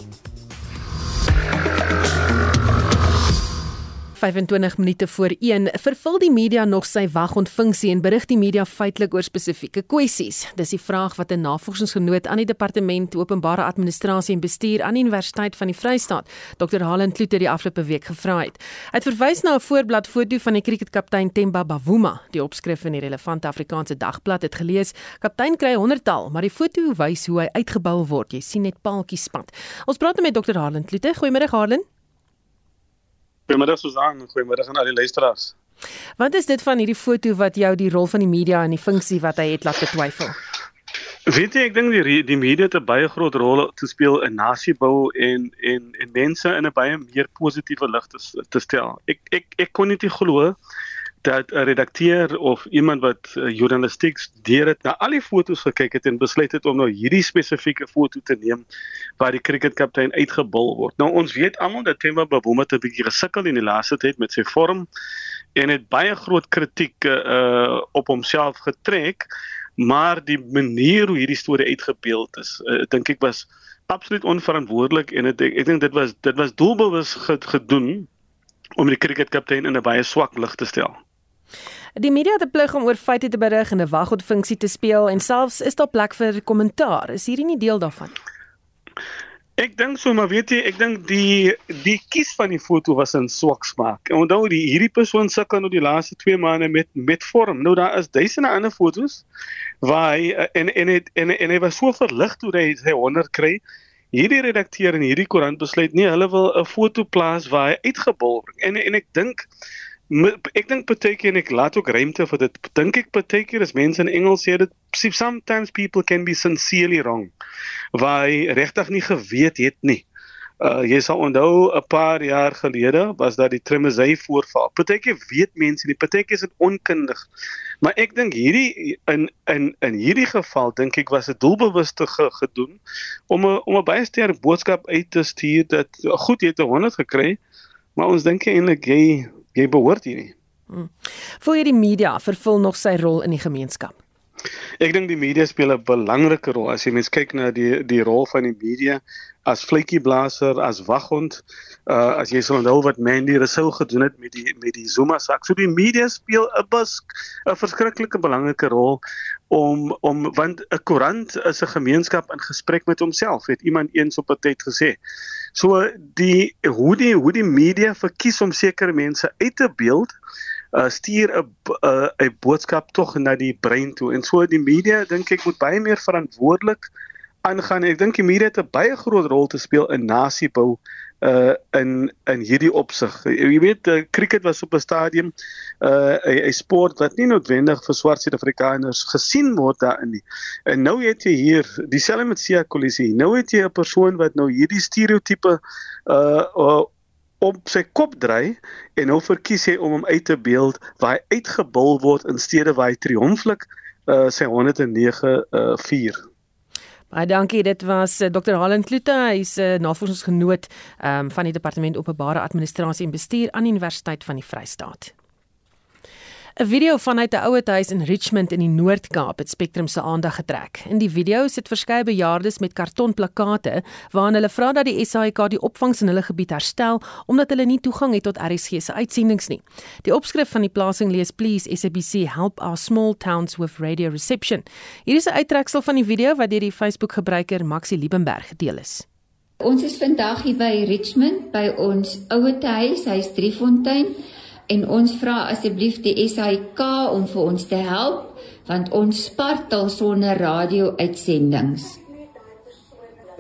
25 minute voor 1 vervul die media nog sy wagondfunksie en berig die media feitelik oor spesifieke kwessies. Dis die vraag wat 'n navorsingsgenoot aan die departement openbare administrasie en bestuur aan die Universiteit van die Vrystaat, Dr. Halen Kloete die afgelope week gevra het. Hy het verwys na 'n voorblad foto van die kriketkaptein Temba Bavuma. Die opskrif in die relevante Afrikaanse dagblad het gelees: "Kaptein kry 100tal, maar die foto wys hoe hy uitgebou word. Jy sien net paaltjies spat." Ons praat nou met Dr. Halen Kloete. Goeiemôre Halen. Goeiemiddag Susan, goeiemiddag aan al die luisteraars. Wat is dit van hierdie foto wat jou die rol van die media en die funksie wat hy het laat betwyfel? Weet jy, ek dink die die media het 'n baie groot rol te speel in nasiebou en en en mense in 'n baie meer positiewe lig te, te stel. Ek ek ek kon nie glo dat 'n redakteur of iemand wat uh, journalistiek studeer het na al die foto's gekyk het en besluit het om nou hierdie spesifieke foto te neem waar die cricketkaptein uitgebul word. Nou ons weet almal dat Themba Baboma te bietjie gesukkel in die laaste tyd met sy vorm en het baie groot kritiek uh op homself getrek, maar die manier hoe hierdie storie uitgebeeld is, uh, dink ek was absoluut onverantwoordelik en het, ek, ek dink dit was dit was doelbewus gedoen om die cricketkaptein in 'n baie swak lig te stel. Die media het 'n plig om oor feite te berig en 'n wagotfunksie te speel en selfs is daar plek vir kommentaar. Is hierdie nie deel daarvan? Ek dink so, maar weet jy, ek dink die die kies van die foto was in swak smaak. En onthou die hierdie persoon sukkel nou die laaste 2 maande met met vorm. Nou daar is duisende ander fotos waar hy en en het, en, en hy was so verlig toe hy sy 100 kry. Hierdie redakteur en hierdie koerant besluit nie hulle wil 'n foto plaas waar hy uitgebol word. En en ek dink ek dink partykeer en ek laat ook ruimte vir dit. Dink ek partykeer is mense in Engels sê dit sometimes people can be sincerely wrong. Waar regtig nie geweet het nie. Uh jy sal onthou 'n paar jaar gelede was daar die Tremezay voorval. Partykeer weet mense nie, partykeer is dit onkundig. Maar ek dink hierdie in in in hierdie geval dink ek was dit doelbewuste ge, gedoen om 'n om 'n baie sterk boodskap uit te stuur dat goed jy het 'n 100 gekry, maar ons dink eintlik jy jy behoort hier nie. Hmm. Voel jy die media vervul nog sy rol in die gemeenskap? Ek dink die media speel 'n belangrike rol. As jy mens kyk na die die rol van die media as vletjieblaser, as waghond, uh as jy sou onthou wat Mandy Rousseau gedoen het met die met die Zuma sak. So die media speel 'n bus 'n verskriklike belangrike rol om om want 'n koerant is 'n gemeenskap in gesprek met homself, het iemand eens op 'n tyd gesê. So die hoe die hoe die media verkies om sekere mense uit te beeld uh stuur 'n 'n boodskap tog na die brein toe en so die media dink ek moet baie meer verantwoordelik aangaan. Ek dink die media het 'n baie groot rol te speel in nasiebou uh in in hierdie opsig. Jy weet, uh, cricket was op 'n stadium uh 'n sport wat nie noodwendig vir swart Suid-Afrikaners gesien word daarin nie. En nou het jy hier dieselfde met Sia Kolisi. Nou het jy 'n persoon wat nou hierdie stereotipe uh, uh op sy kop dry en nou verkies hy om hom uit te beeld waar hy uitgebul word in steede waar hy triomflik uh sy 109 uh vier. Baie dankie. Dit was uh, Dr. Halen Klute, hy's 'n uh, navorsingsgenoot um, van die Departement Openbare Administrasie en Bestuur aan die Universiteit van die Vrystaat. 'n Video vanuit 'n ouete huis in Richmond in die Noord-Kaap het Spectrum se aandag getrek. In die video sit verskeie bejaardes met kartonplakate waarin hulle vra dat die SAIK die opvangs in hulle gebied herstel omdat hulle nie toegang het tot RSG se uitsendings nie. Die opskrif van die plasing lees: Please SABC help our small towns with radio reception. Hier is 'n uittreksel van die video wat deur die Facebook-gebruiker Maxie Liebenberg gedeel is. Ons is vandag hier by Richmond by ons ouete huis, hy's Driefontein en ons vra asseblief die SAIK om vir ons te help want ons spartel sonder radio-uitsendings.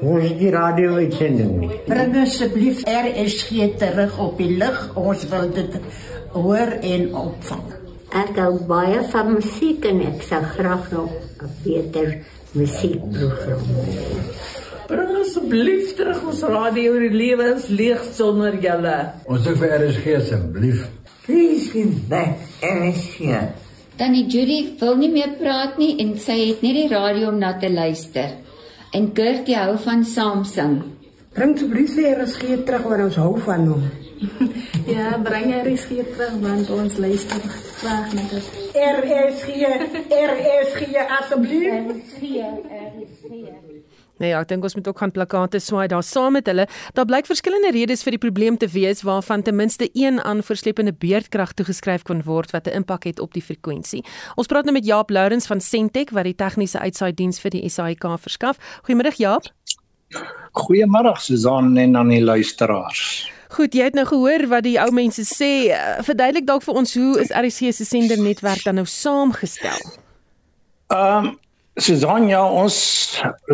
Ons het die radio-uitsending nie. Bring asseblief RSG terug op die lug. Ons wil dit hoor en opvang. Ek hou baie van musiek en ek sou graag nog 'n beter musiekprogram hê. Bring asseblief terug ons radio die lewens leeg sonder julle. Ons sê vir RSG asseblief. Please give back RSG. Tannie Judy wil nie meer praat nie en sy het net die radio om na te luister. En Gertie hou van saam sing. Bring asseblief vir RSG terug want ons hou van hom. Ja, bring RSG terug want ons luister graag na dit. RSG, RSG asseblief. RSG, RSG. Nee, ja, ek dink ons moet ook gaan plakate swaai daar saam met hulle. Daar blyk verskillende redes vir die probleem te wees waarvan ten minste een aan versleppende beerdkrag toegeskryf kon word wat 'n impak het op die frekwensie. Ons praat nou met Jaap Lourens van Sentech wat die tegniese uitsaai diens vir die SAIK verskaf. Goeiemôre Jaap. Goeiemôre Susan en aan die luisteraars. Goed, jy het nou gehoor wat die ou mense sê. Uh, Verduidelik dalk vir ons hoe is RC se sendernetwerk dan nou saamgestel? Ehm um, Susan, ja, ons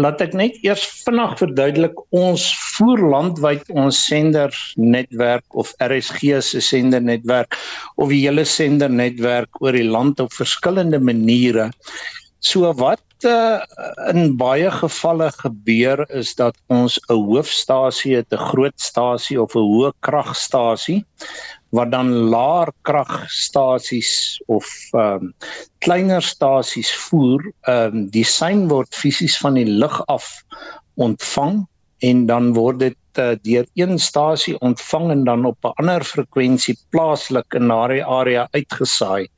laat ek net eers vinnig verduidelik ons voer landwyd ons sendernetwerk of RSG se sendernetwerk of die hele sendernetwerk oor die land op verskillende maniere. So wat uh, in baie gevalle gebeur is dat ons 'n hoofstasie het, 'n groot stasie of 'n hoë kragstasie wat dan laer kragstasies of ehm um, kleiner stasies voer. Ehm um, die sein word fisies van die lug af ontvang en dan word dit uh, deur een stasie ontvang en dan op 'n ander frekwensie plaaslik in daardie area uitgesaai.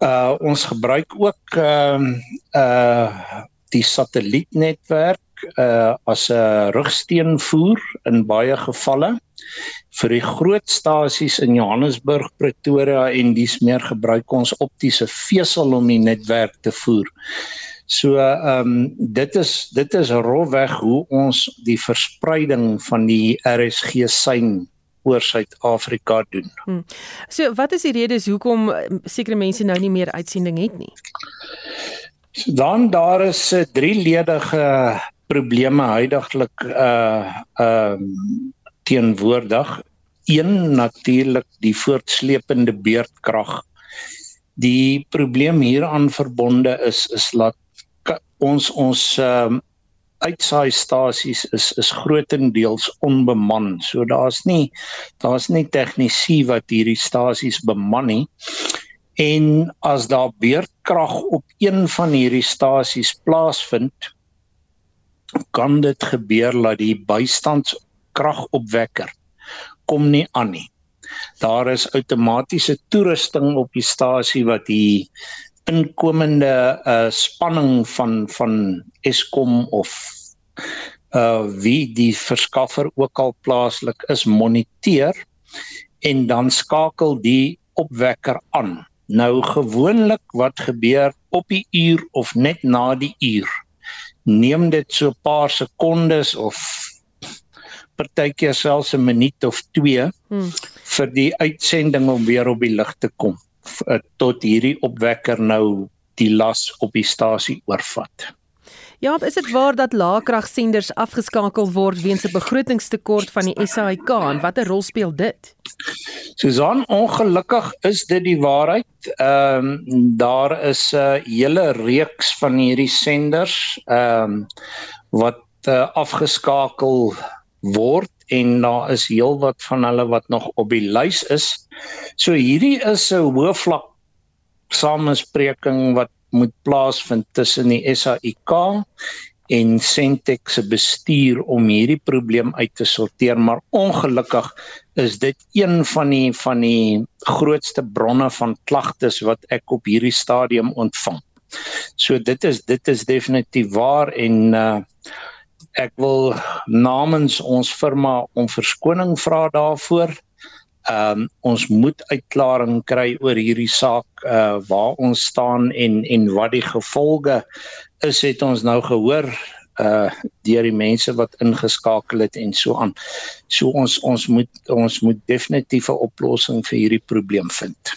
Uh ons gebruik ook ehm uh, uh die satellietnetwerk uh as 'n rugsteenvoer in baie gevalle vir die groot stasies in Johannesburg, Pretoria en dis meer gebruik ons optiese vesel om die netwerk te voer. So ehm um, dit is dit is rofweg hoe ons die verspreiding van die RSG sein oor Suid-Afrika doen. Hmm. So wat is die redes hoekom sekere mense nou nie meer uitsending het nie? So dan daar is 'n drieledige probleme huidigelik uh ehm uh, teenwoordig. Een natuurlik die voortsleepende beerdkrag. Die probleem hieraan verbonde is is laat ons ons ehm uh, uitsaai-stasies is is grootendeels onbeman. So daar's nie daar's nie tegnisië wat hierdie stasies beman nie. En as daar beerdkrag op een van hierdie stasies plaasvind, kan dit gebeur dat die bystandskragopwekker kom nie aan nie. Daar is outomatiese toerusting op die stasie wat die inkomende uh spanning van van Eskom of uh wie die verskaffer ook al plaaslik is moniteer en dan skakel die opwekker aan. Nou gewoonlik wat gebeur op die uur of net na die uur neem dit so 'n paar sekondes of partykeer selfs 'n minuut of 2 hmm. vir die uitsending om weer op die lig te kom tot hierdie opwekker nou die las op die stasie oorvat. Ja, is dit waar dat laagkragsenders afgeskakel word weens 'n begrotingstekort van die SAIK en watter rol speel dit? Susan, ongelukkig is dit die waarheid. Ehm um, daar is 'n uh, hele reeks van hierdie senders ehm um, wat uh, afgeskakel word en daar is heelwat van hulle wat nog op die lys is. So hierdie is 'n hoë vlak samespreking wat moet plaasvind tussen die SAIK en Sentex se bestuur om hierdie probleem uit te sorteer maar ongelukkig is dit een van die van die grootste bronne van klagtes wat ek op hierdie stadium ontvang. So dit is dit is definitief waar en uh ek wil namens ons firma om verskoning vra daarvoor. Ehm um, ons moet uitklaring kry oor hierdie saak uh waar ons staan en en wat die gevolge is het ons nou gehoor uh deur die mense wat ingeskakel het en so aan. So ons ons moet ons moet definitief 'n oplossing vir hierdie probleem vind.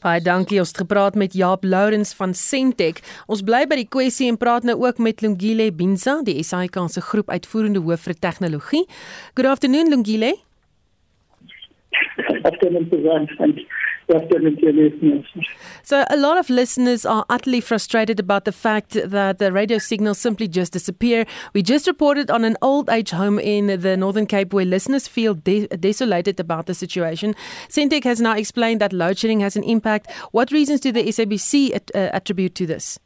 Baie dankie. Ons het gepraat met Jaap Lourens van Sentech. Ons bly by die kwessie en praat nou ook met Lungile Binza, die SAIK se groep uitvoerende hoof vir tegnologie. Good afternoon Lungile. Afternoon Suzanne listeners. So a lot of listeners are utterly frustrated about the fact that the radio signals simply just disappear. We just reported on an old age home in the Northern Cape where listeners feel de- desolated about the situation. Centec has now explained that load shedding has an impact. What reasons do the SABC at, uh, attribute to this?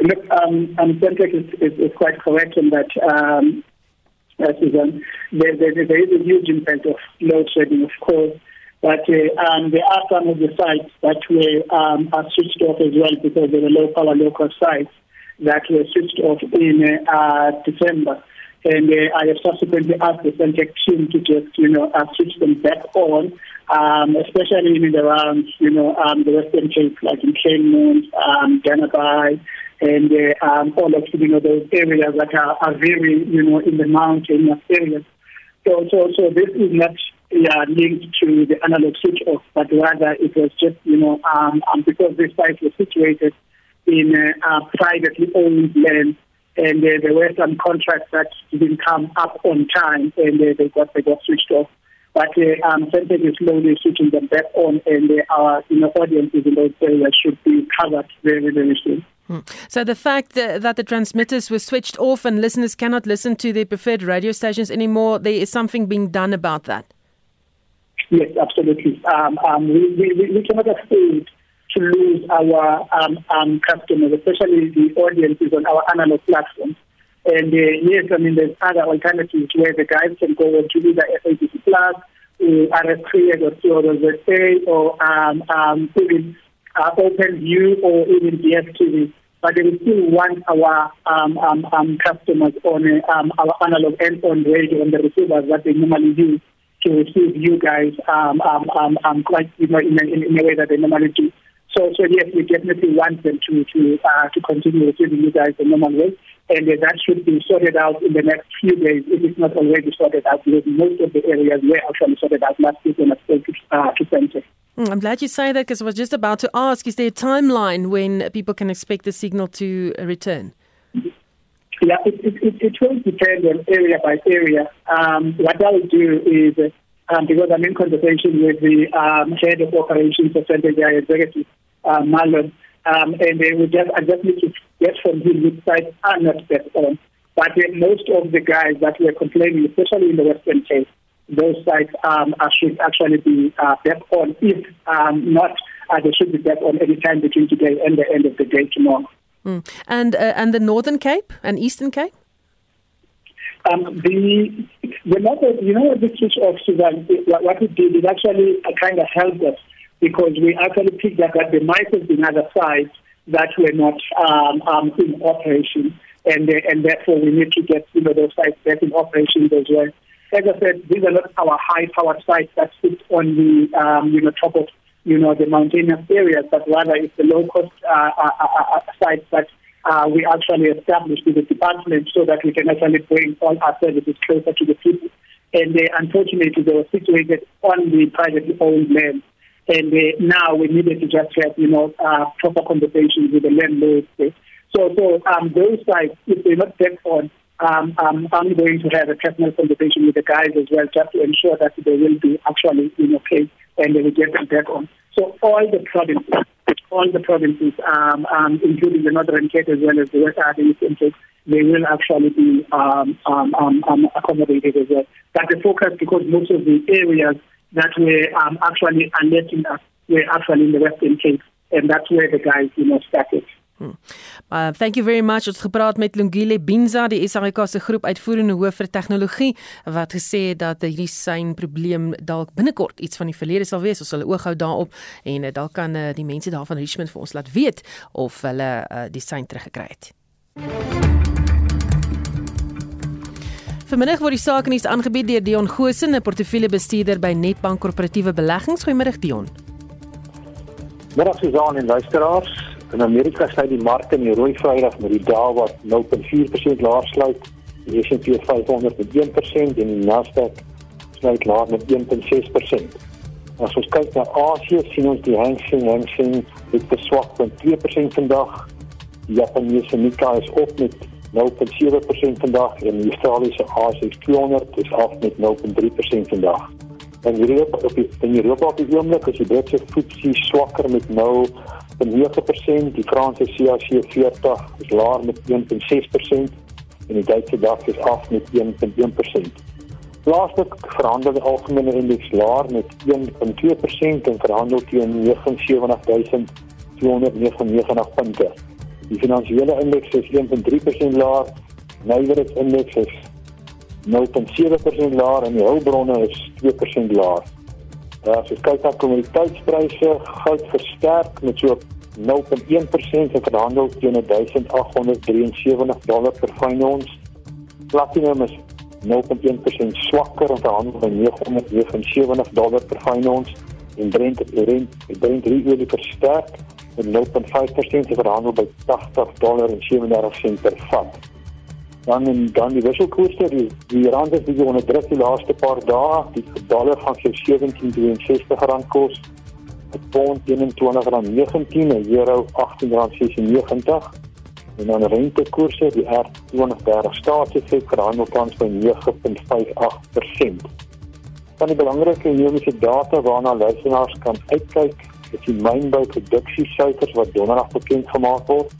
Look, um, um, Centec is, is, is quite correct in that um, there, there, there is a huge impact of load shedding, of course. But uh, um, there are some of the sites that were um, are switched off as well because they were low power local sites that were switched off in uh, December. And uh, I have subsequently asked the Centec team to just, you know, switch them back on, um, especially in and around, you know, um, the Western Cape, like in Caymont, um, Ganabai, and uh, um, all of, you know, those areas that are, are very, you know, in the mountainous areas. So, so, so this is not yeah, linked to the analog switch off, but rather it was just, you know, um, um, because this site was situated in uh, privately owned land, and uh, there were some contracts that didn't come up on time, and uh, they got they got switched off. But uh, um, is slowly switching them back on, and uh, our you know audiences in those areas should be covered very very soon. Hmm. So the fact that, that the transmitters were switched off and listeners cannot listen to their preferred radio stations anymore, there is something being done about that. Yes, absolutely. Um, um, we, we, we cannot afford to lose our um, um, customers, especially the audiences on our analog platforms. And uh, yes, I mean, there's other alternatives where the guys can go to either FABC Plus, or RS3 or COZA, or um, um, even uh, OpenView or even DSTV. But they still want our um, um, um, customers on uh, um, our analog and on radio on the receivers that they normally use to receive you guys um, um, um, um, quite you know, in, a, in a way that they normally do. So, so yes, we definitely want them to to uh, to continue receiving you guys the normal way, and uh, that should be sorted out in the next few days. If it's not already sorted out, because most of the areas were actually sorted out last week I spoke to uh, to Centre. Hmm, I'm glad you say that because I was just about to ask: Is there a timeline when people can expect the signal to return? Yeah, it, it, it, it will depend on area by area. Um, what I will do is, um, because I'm in conversation with the um, head of operations of Centre Executive, uh, Marlon, um, and they will just, I just need to get from him which sites are not back on. But uh, most of the guys that were complaining, especially in the Western Cape, those sites um, are, should actually be uh, back on. If um, not, uh, they should be back on any time between today and the end of the day tomorrow. Mm. And uh, and the Northern Cape and Eastern Cape. Um, the you know the switch off what, it did, it actually uh, kind of helped us because we actually picked up that there might have been other sites that were not um, um, in operation, and uh, and therefore we need to get you know those sites back in operation as well. As I said, these are not our high-powered sites that sit on the um, you know top of you know the mountainous areas, but rather it's the low-cost uh, uh, uh, sites that we actually established with the department so that we can actually bring all our services closer to the people. And unfortunately, they were situated on the privately owned land. And now we needed to just have, you know, proper conversations with the landlords. So, so um, those sites, if they're not back on, um, um, I'm only going to have a personal conversation with the guys as well, just to ensure that they will be actually in okay and they will get them back on. So all the provinces, all the provinces, um, um, including the Northern Cape as well as the West Eastern Cape, they will actually be um, um, um, um, accommodated as well. But the focus, because most of the areas that were um, actually alerting us were actually in the Western Cape, and that's where the guys, you know, started. Hmm. Uh, thank you very much. Ons het gepraat met Lungile Binza, die SAIK se groep uitvoerende hoof vir tegnologie wat gesê het dat hierdie sein probleem dalk binnekort iets van die verlede sal wees. Ons sal oog hou daarop en uh, dalk kan uh, die mense daar van Richmond vir ons laat weet of hulle uh, die sein teruggekry het. Vanmiddag word die saak nuus aangebied deur Dion Gosen, 'n portefeuljebestuurder by Netbank Korporatiewe Beleggings. Goeiemôre Dion. Middag Suzan en luisteraars. In Amerika sluit die mark in die rooi Vrydag met die Dow wat 0.4% laer sluit, die S&P 500 met 1% en die Nasdaq sluit laer met 1.6%. As ons kyk na Asië, sien ons die Hang Seng Hang Seng het beswak met 2% vandag. Die Japannese Nikkei is op met 0.7% vandag en die Australiese ASX 200 is af met 0.3% vandag. En Europa op die in Europa op die oomblik is die Britse FTSE swakker met 0.9%, die Franse CAC 40 is laer met 1.6% en die Duitse DAX is af met 1.1%. Laaslik verhandel die algemene indeks laer met 1.2% en verhandel teen 79299 punte. Die finansiële indeks is 1.3% laer, nywerheids indeks is 0.7% laer en die hulpbronne is 2% laer. Ja, as jy kyk na kommoditeitspryse, goud versterk met so 0.1% en verhandel teen 1873 dollar per fyn ons. Platinum is 0.1% swakker en verhandel by 979 dollar per fyn ons en Brent Brent Brent olie versterk met 0.5% verhandel by 80 dollar en 37 sent per vat dan en dan die wisselkoerse die die rand het bietjie onder druk die laaste paar dae. Die dollar gaan sy 17.62 rand kos 'n pond 21.19 en euro 18.96 en dan rentekoerse die R20 staatsefek verhandel tans by 9.58% van die belangrike ekonomiese data waarna luisteraars kan uitkyk is die mynbou produksiesyfers wat donderdag bekend gemaak word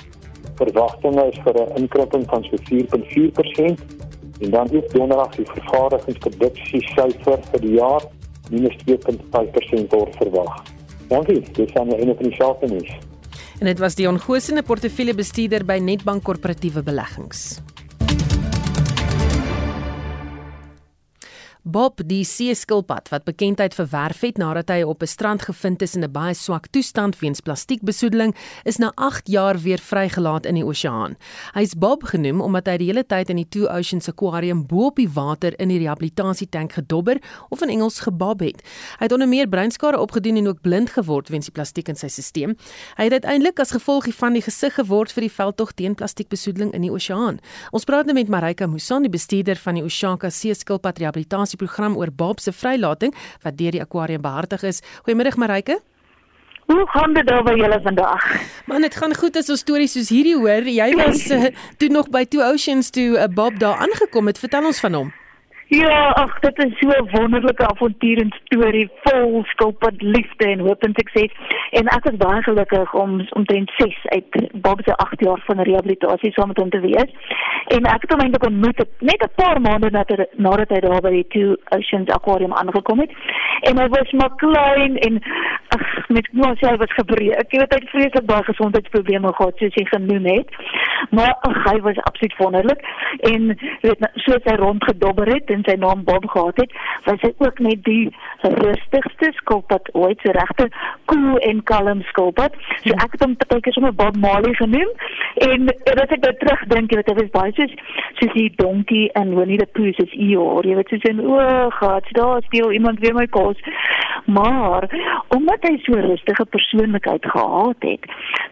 verwagtinge is vir 'n inkrimping van so 4.4% en dan ook donderdag die vervaardigingsproduksie syfer vir die jaar minus 2.5% word verwag. Dankie, dis aan die einde van die saak nuus. En dit was Dion Gosene portefeuljebestuurder by Netbank Korporatiewe Beleggings. Bob, die seeskilpad wat bekendheid verwerf het nadat hy op 'n strand gevind is in 'n baie swak toestand weens plastiekbesoedeling, is na 8 jaar weer vrygelaat in die oseaan. Hy is Bob genoem omdat hy die hele tyd in die Two Oceans Aquarium bo op die water in die rehabilitasietank gedobber of in Engels gebob het. Hy het onder meer breinskade opgedoen en ook blind geword weens die plastiek in sy stelsel. Hy het uiteindelik as gevolg hiervan die gesig geword vir die veldtog teen plastiekbesoedeling in die oseaan. Ons praat nou met Marika Musan, die bestuurder van die Oshaka Seeskilpad Rehabilitasie program oor Bob se vrylating wat deur die aquarium behartig is. Goeiemiddag Marike. Hoe gaan dit daar by julle vandag? Man, dit gaan goed as ons stories soos hierdie hoor. Jy was uh, toe nog by Two Oceans toe 'n uh, Bob daar aangekom het. Vertel ons van hom. Ja, ag, dit is so 'n wonderlike avontuur en storie vol skulpad liefde en hoop en sukses. En ek is baie gelukkig om omtrent 6 uit Bob se 8 jaar van rehabilitasie saam met hom te wees. En ek het hom eintlik ontmoet net 'n paar maande nadat nadat hy daar by die Two Oceans Aquarium aangekom het. En hy was maar klein en ag, met nou sy was gebreek. Ek weet hy het vreeslik baie gesondheidsprobleme gehad soos hy genoem het. Maar ag, hy was absoluut wonderlik en weet soos hy rondgedobber het en sy naam Bob gehad het, was hy ook net die rustigste skulpad ooit, so regte cool en kalm skulpad. So ek het hom partykeer sommer Bob Marley genoem en as ek nou terugdink, weet ek was baie soos soos die donkie en Winnie the Pooh se Eeyore, jy weet soos in o, God, daar speel iemand weer my kos. Maar omdat hy so rustige persoonlikheid gehad het,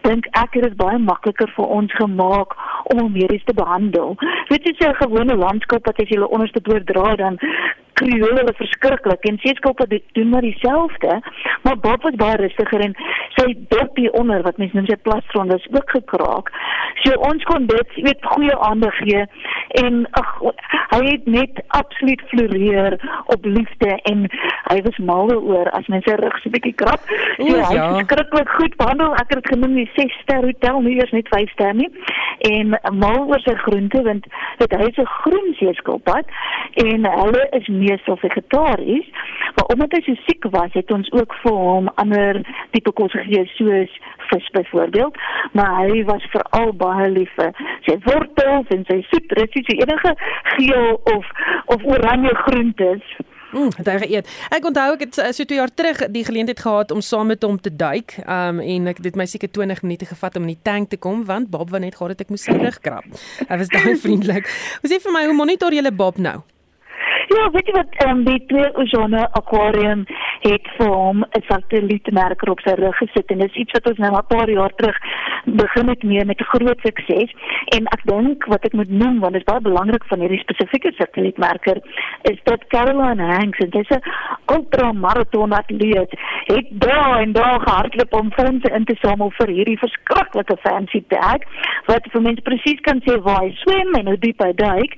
dink ek dit is baie makliker vir ons gemaak om hom eens te behandel. Jy, so 'n gewone landskap wat as jy onderste boord dra dan krioel hulle verskriklik. En seeskoppe doen maar dieselfde maar Bob was baie rustiger en sy dorpie onder wat mense noem sy plastron was ook gekraak. So ons kon dit weet goeie aandag gee en ag hy het net absoluut floreer op liefde en hy was mal oor as mense rug so bietjie krap. So Oe, hy ja. het skrikkelik goed behandel. Ek het dit genoem die 6 ster hotel nu eers net 5 ster nie en mal oor sy groente want dit hy is 'n groen seeskilpad en hulle is meestal vegetaries, maar omdat hy so siek was, het ons ook vir hom ander tipe kos gegee soos vis byvoorbeeld, maar hy was veral baie lief vir sy wortels en sy sitrus, so enige geel of of oranje groentes. Mm, daar eet. Ek onthou ek het eh, so 2 jaar terug die geleentheid gehad om saam met hom te duik. Um en ek dit my seker 20 minute gevat om in die tank te kom want Bob wou net gehad het ek moes sy rug krap. Hy was baie vriendelik. Wat sê vir my hoe monitor julle Bob nou? Ja, weet jy wat, um, die twee Oceane Aquarium het vir hom 'n satellietmerker op sy rug gesit en dis iets wat ons nou 'n paar jaar terug begin het mee met groot sukses. En ek dink wat ek moet noem want dit is baie belangrik van hierdie spesifieke satellietmerker is dat Caroline Hanks, en dis 'n ultramaraton atleet, het daar en daar gehardloop om fondse in te samel vir hierdie verskriklike fancy bag wat vir mense presies kan sê waar hy swem en hoe diep hy duik.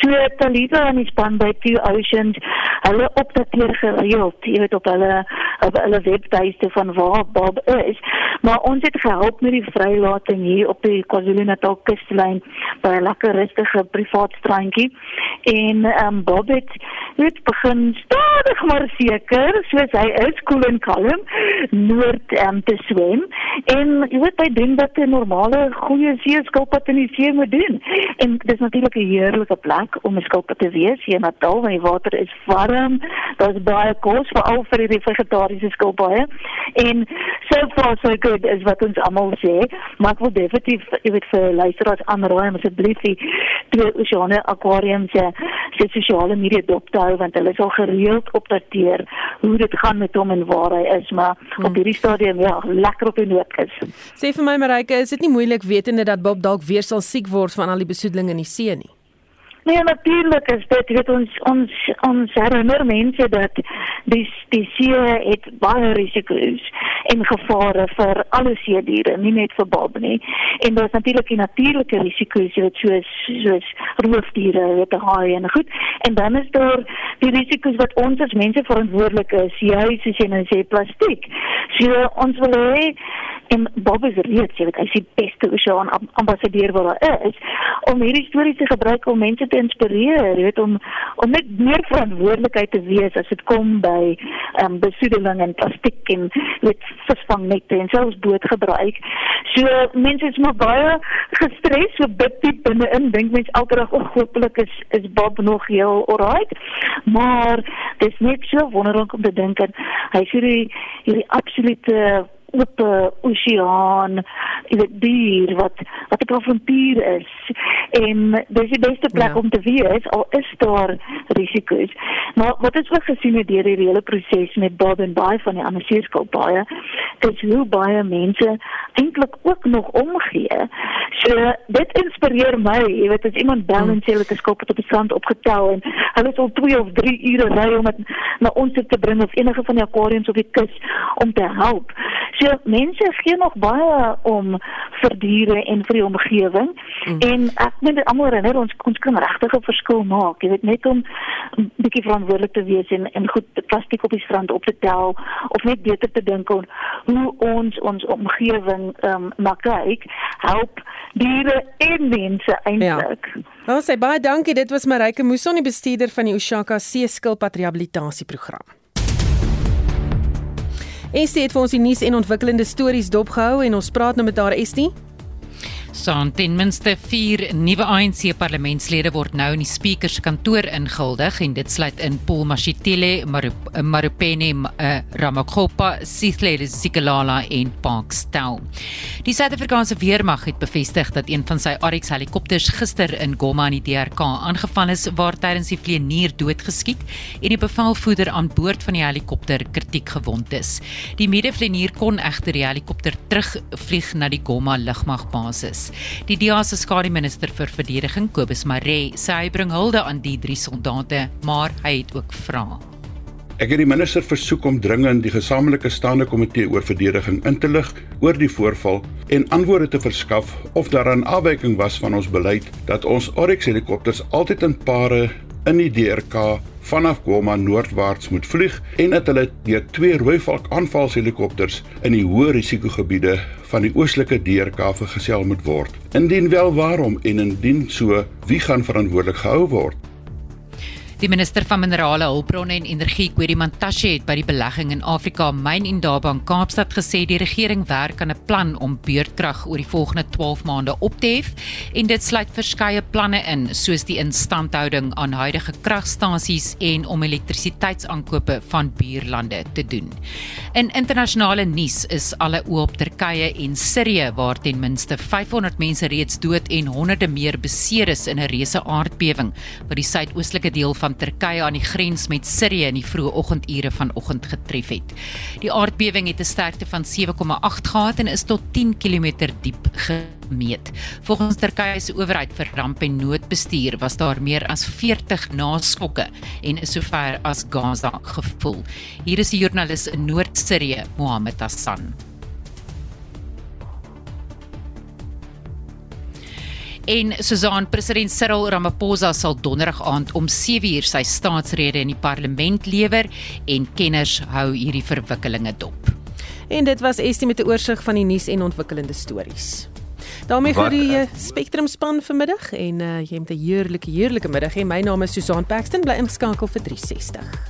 So Talita en die span by Two Oceans, hulle opdateer gereeld, jy weet op hulle op hulle webtuiste van waar Bob is. Maar ons het gehelp met die vrylating hier op die KwaZulu-Natal kuslyn by 'n lekker rustige privaat strandjie. En ehm um, Bob het net begin stadig maar seker, soos hy is, cool en kalm, noord ehm um, te swem. En jy weet hy doen wat 'n normale goeie seeskilpad in die see moet doen. En dis natuurlik 'n heerlike plek om 'n skilpad te wees hier in Natal, want die water is warm. Daar's baie kos veral vir die vegetariese skilpaaie. En so far so good is wat ons almal sê, maar ek wil definitief jy weet vir luisteraars aanraai om asseblief die twee oseane aquarium se se sosiale media dop te hou want hulle sal gereeld opdateer hoe dit gaan met hom en waar hy is, maar hmm. op hierdie stadium ja, lekker op die noot is. Sê vir my Marike, is dit nie moeilik wetende dat Bob dalk weer sal siek word van al die besoedeling in die see nie? Nee, natuurlijk is dit weet ons ons ons herinner mense dat die die see het baie risiko's en gevare vir alle see diere, nie net vir Bob nie. En daar's natuurlik die natuurlike risiko's wat soos soos roofdiere, weet haai en goed. En dan is daar die risiko's wat ons as mense verantwoordelik is, juis as jy nou sê plastiek. So ons wil hê en Bob is reeds, jy weet, hy is die beste oseaan ambassadeur wat daar is om hierdie stories te gebruik om mense te inspireer, jy weet om om net meer verantwoordelikheid te wees as dit kom by ehm um, besoedeling en plastiek en weet visvangnette en selfs bootgebruik. So mense is maar baie gestres, so diep binne-in dink mense elke dag, "O, oh, hopelik is is Bob nog heel alright." Maar dis net so wonderlik om te dink en hy sê hierdie hierdie absolute oop oseaan, jy weet dier wat wat 'n avontuur is. En dis die beste plek ja. om te wees al is daar risiko's. Maar wat ons ook gesien het deur hierdie hele proses met Bob en baie van die ander seerskilpaaie, is hoe baie mense eintlik ook nog omgee. So dit inspireer my, jy weet as iemand bel en sê hulle het 'n skilpad op die strand opgetel en hulle sal 2 of 3 ure ry om dit na ons te bring of enige van die aquariums op die kus om te help. So mense gee nog baie om vir diere en vir die omgewing mm. en ek dink dit almal herinner ons ons kan regtig 'n verskil maak. Jy weet net om 'n bietjie verantwoordelik te wees en en goed plastiek op die strand op te tel of net beter te dink oor hoe ons ons omgewing ehm um, na kyk, help diere en mense eintlik. Ja. Ons sê baie dankie. Dit was Marike Muson, die bestuurder van die Ushaka See Skilpad Rehabilitasieprogram. Estie het vir ons die nuus en ontwikkelende stories dopgehou en ons praat nou met haar Estie. Saam ten minste 4 nuwe ANC parlementslede word nou in die spreker se kantoor ingehuldig en dit sluit in Paul Mashitile, Marupeni uh, Ramakgopa, Sithle Sikalala en Park Stow. Die Suid-Afrikaanse weermag het bevestig dat een van sy RX helikopters gister in Goma in die DRK aangeval is waar tydens die vlieënier doodgeskiet en die bevelvoerder aan boord van die helikopter kritiek gewond is. Die medevlieënier kon egter die helikopter terugvlieg na die Goma lugmagbasis is. Die DEA se skademinister vir verdediging, Kobus Maree, sê hy bring hulde aan die drie soldate, maar hy het ook vrae. Ek het die minister versoek om dringend die gesamentlike staande komitee oor verdediging in te lig oor die voorval en antwoorde te verskaf of daar 'n afwyking was van ons beleid dat ons Oryx helikopters altyd in pare in die DRK vanaf Goma noordwaarts moet vlieg en dat hulle deur twee Rooivalk aanvalshelikopters in die hoë risikogebiede van die oostelike DRK vergesel moet word. Indien wel waarom en indien so, wie gaan verantwoordelik gehou word? Die minister van minerale hulpbronne en energie, Kwedi Mantashe, het by die belegging in Afrika Myn en Daba in Kaapstad gesê die regering werk aan 'n plan om beurtkrag oor die volgende 12 maande op te hef en dit sluit verskeie planne in, soos die instandhouding aan huidige kragstasies en om elektrisiteitsaankope van buurlande te doen. In internasionale nuus is alle oop op Turkye en Sirië waar ten minste 500 mense reeds dood en honderde meer beseer is in 'n reuse aardbewing wat die suidoostelike deel van van Turkye aan die grens met Sirië in die vroeë oggendure vanoggend getref het. Die aardbewing het 'n sterkte van 7,8 gehad en is tot 10 km diep gemeet. Volgens Turkye se owerheid vir ramp en noodbestuur was daar meer as 40 naskokke en is sover as Gaza gevoel. Hier is die joernalis in Noord-Sirië, Mohammed Hassan. En Susan president Cyril Ramaphosa sal donderdag aand om 7uur sy staatsrede in die parlement lewer en kenners hou hierdie verwikkelinge dop. En dit was Estie met 'n oorsig van die nuus en ontwikkelende stories. daarmee vir die uh, Spectrum span vanmiddag en uh, jy het 'n heerlike heerlike middag en my naam is Susan Paxton bly ingeskakel vir 360.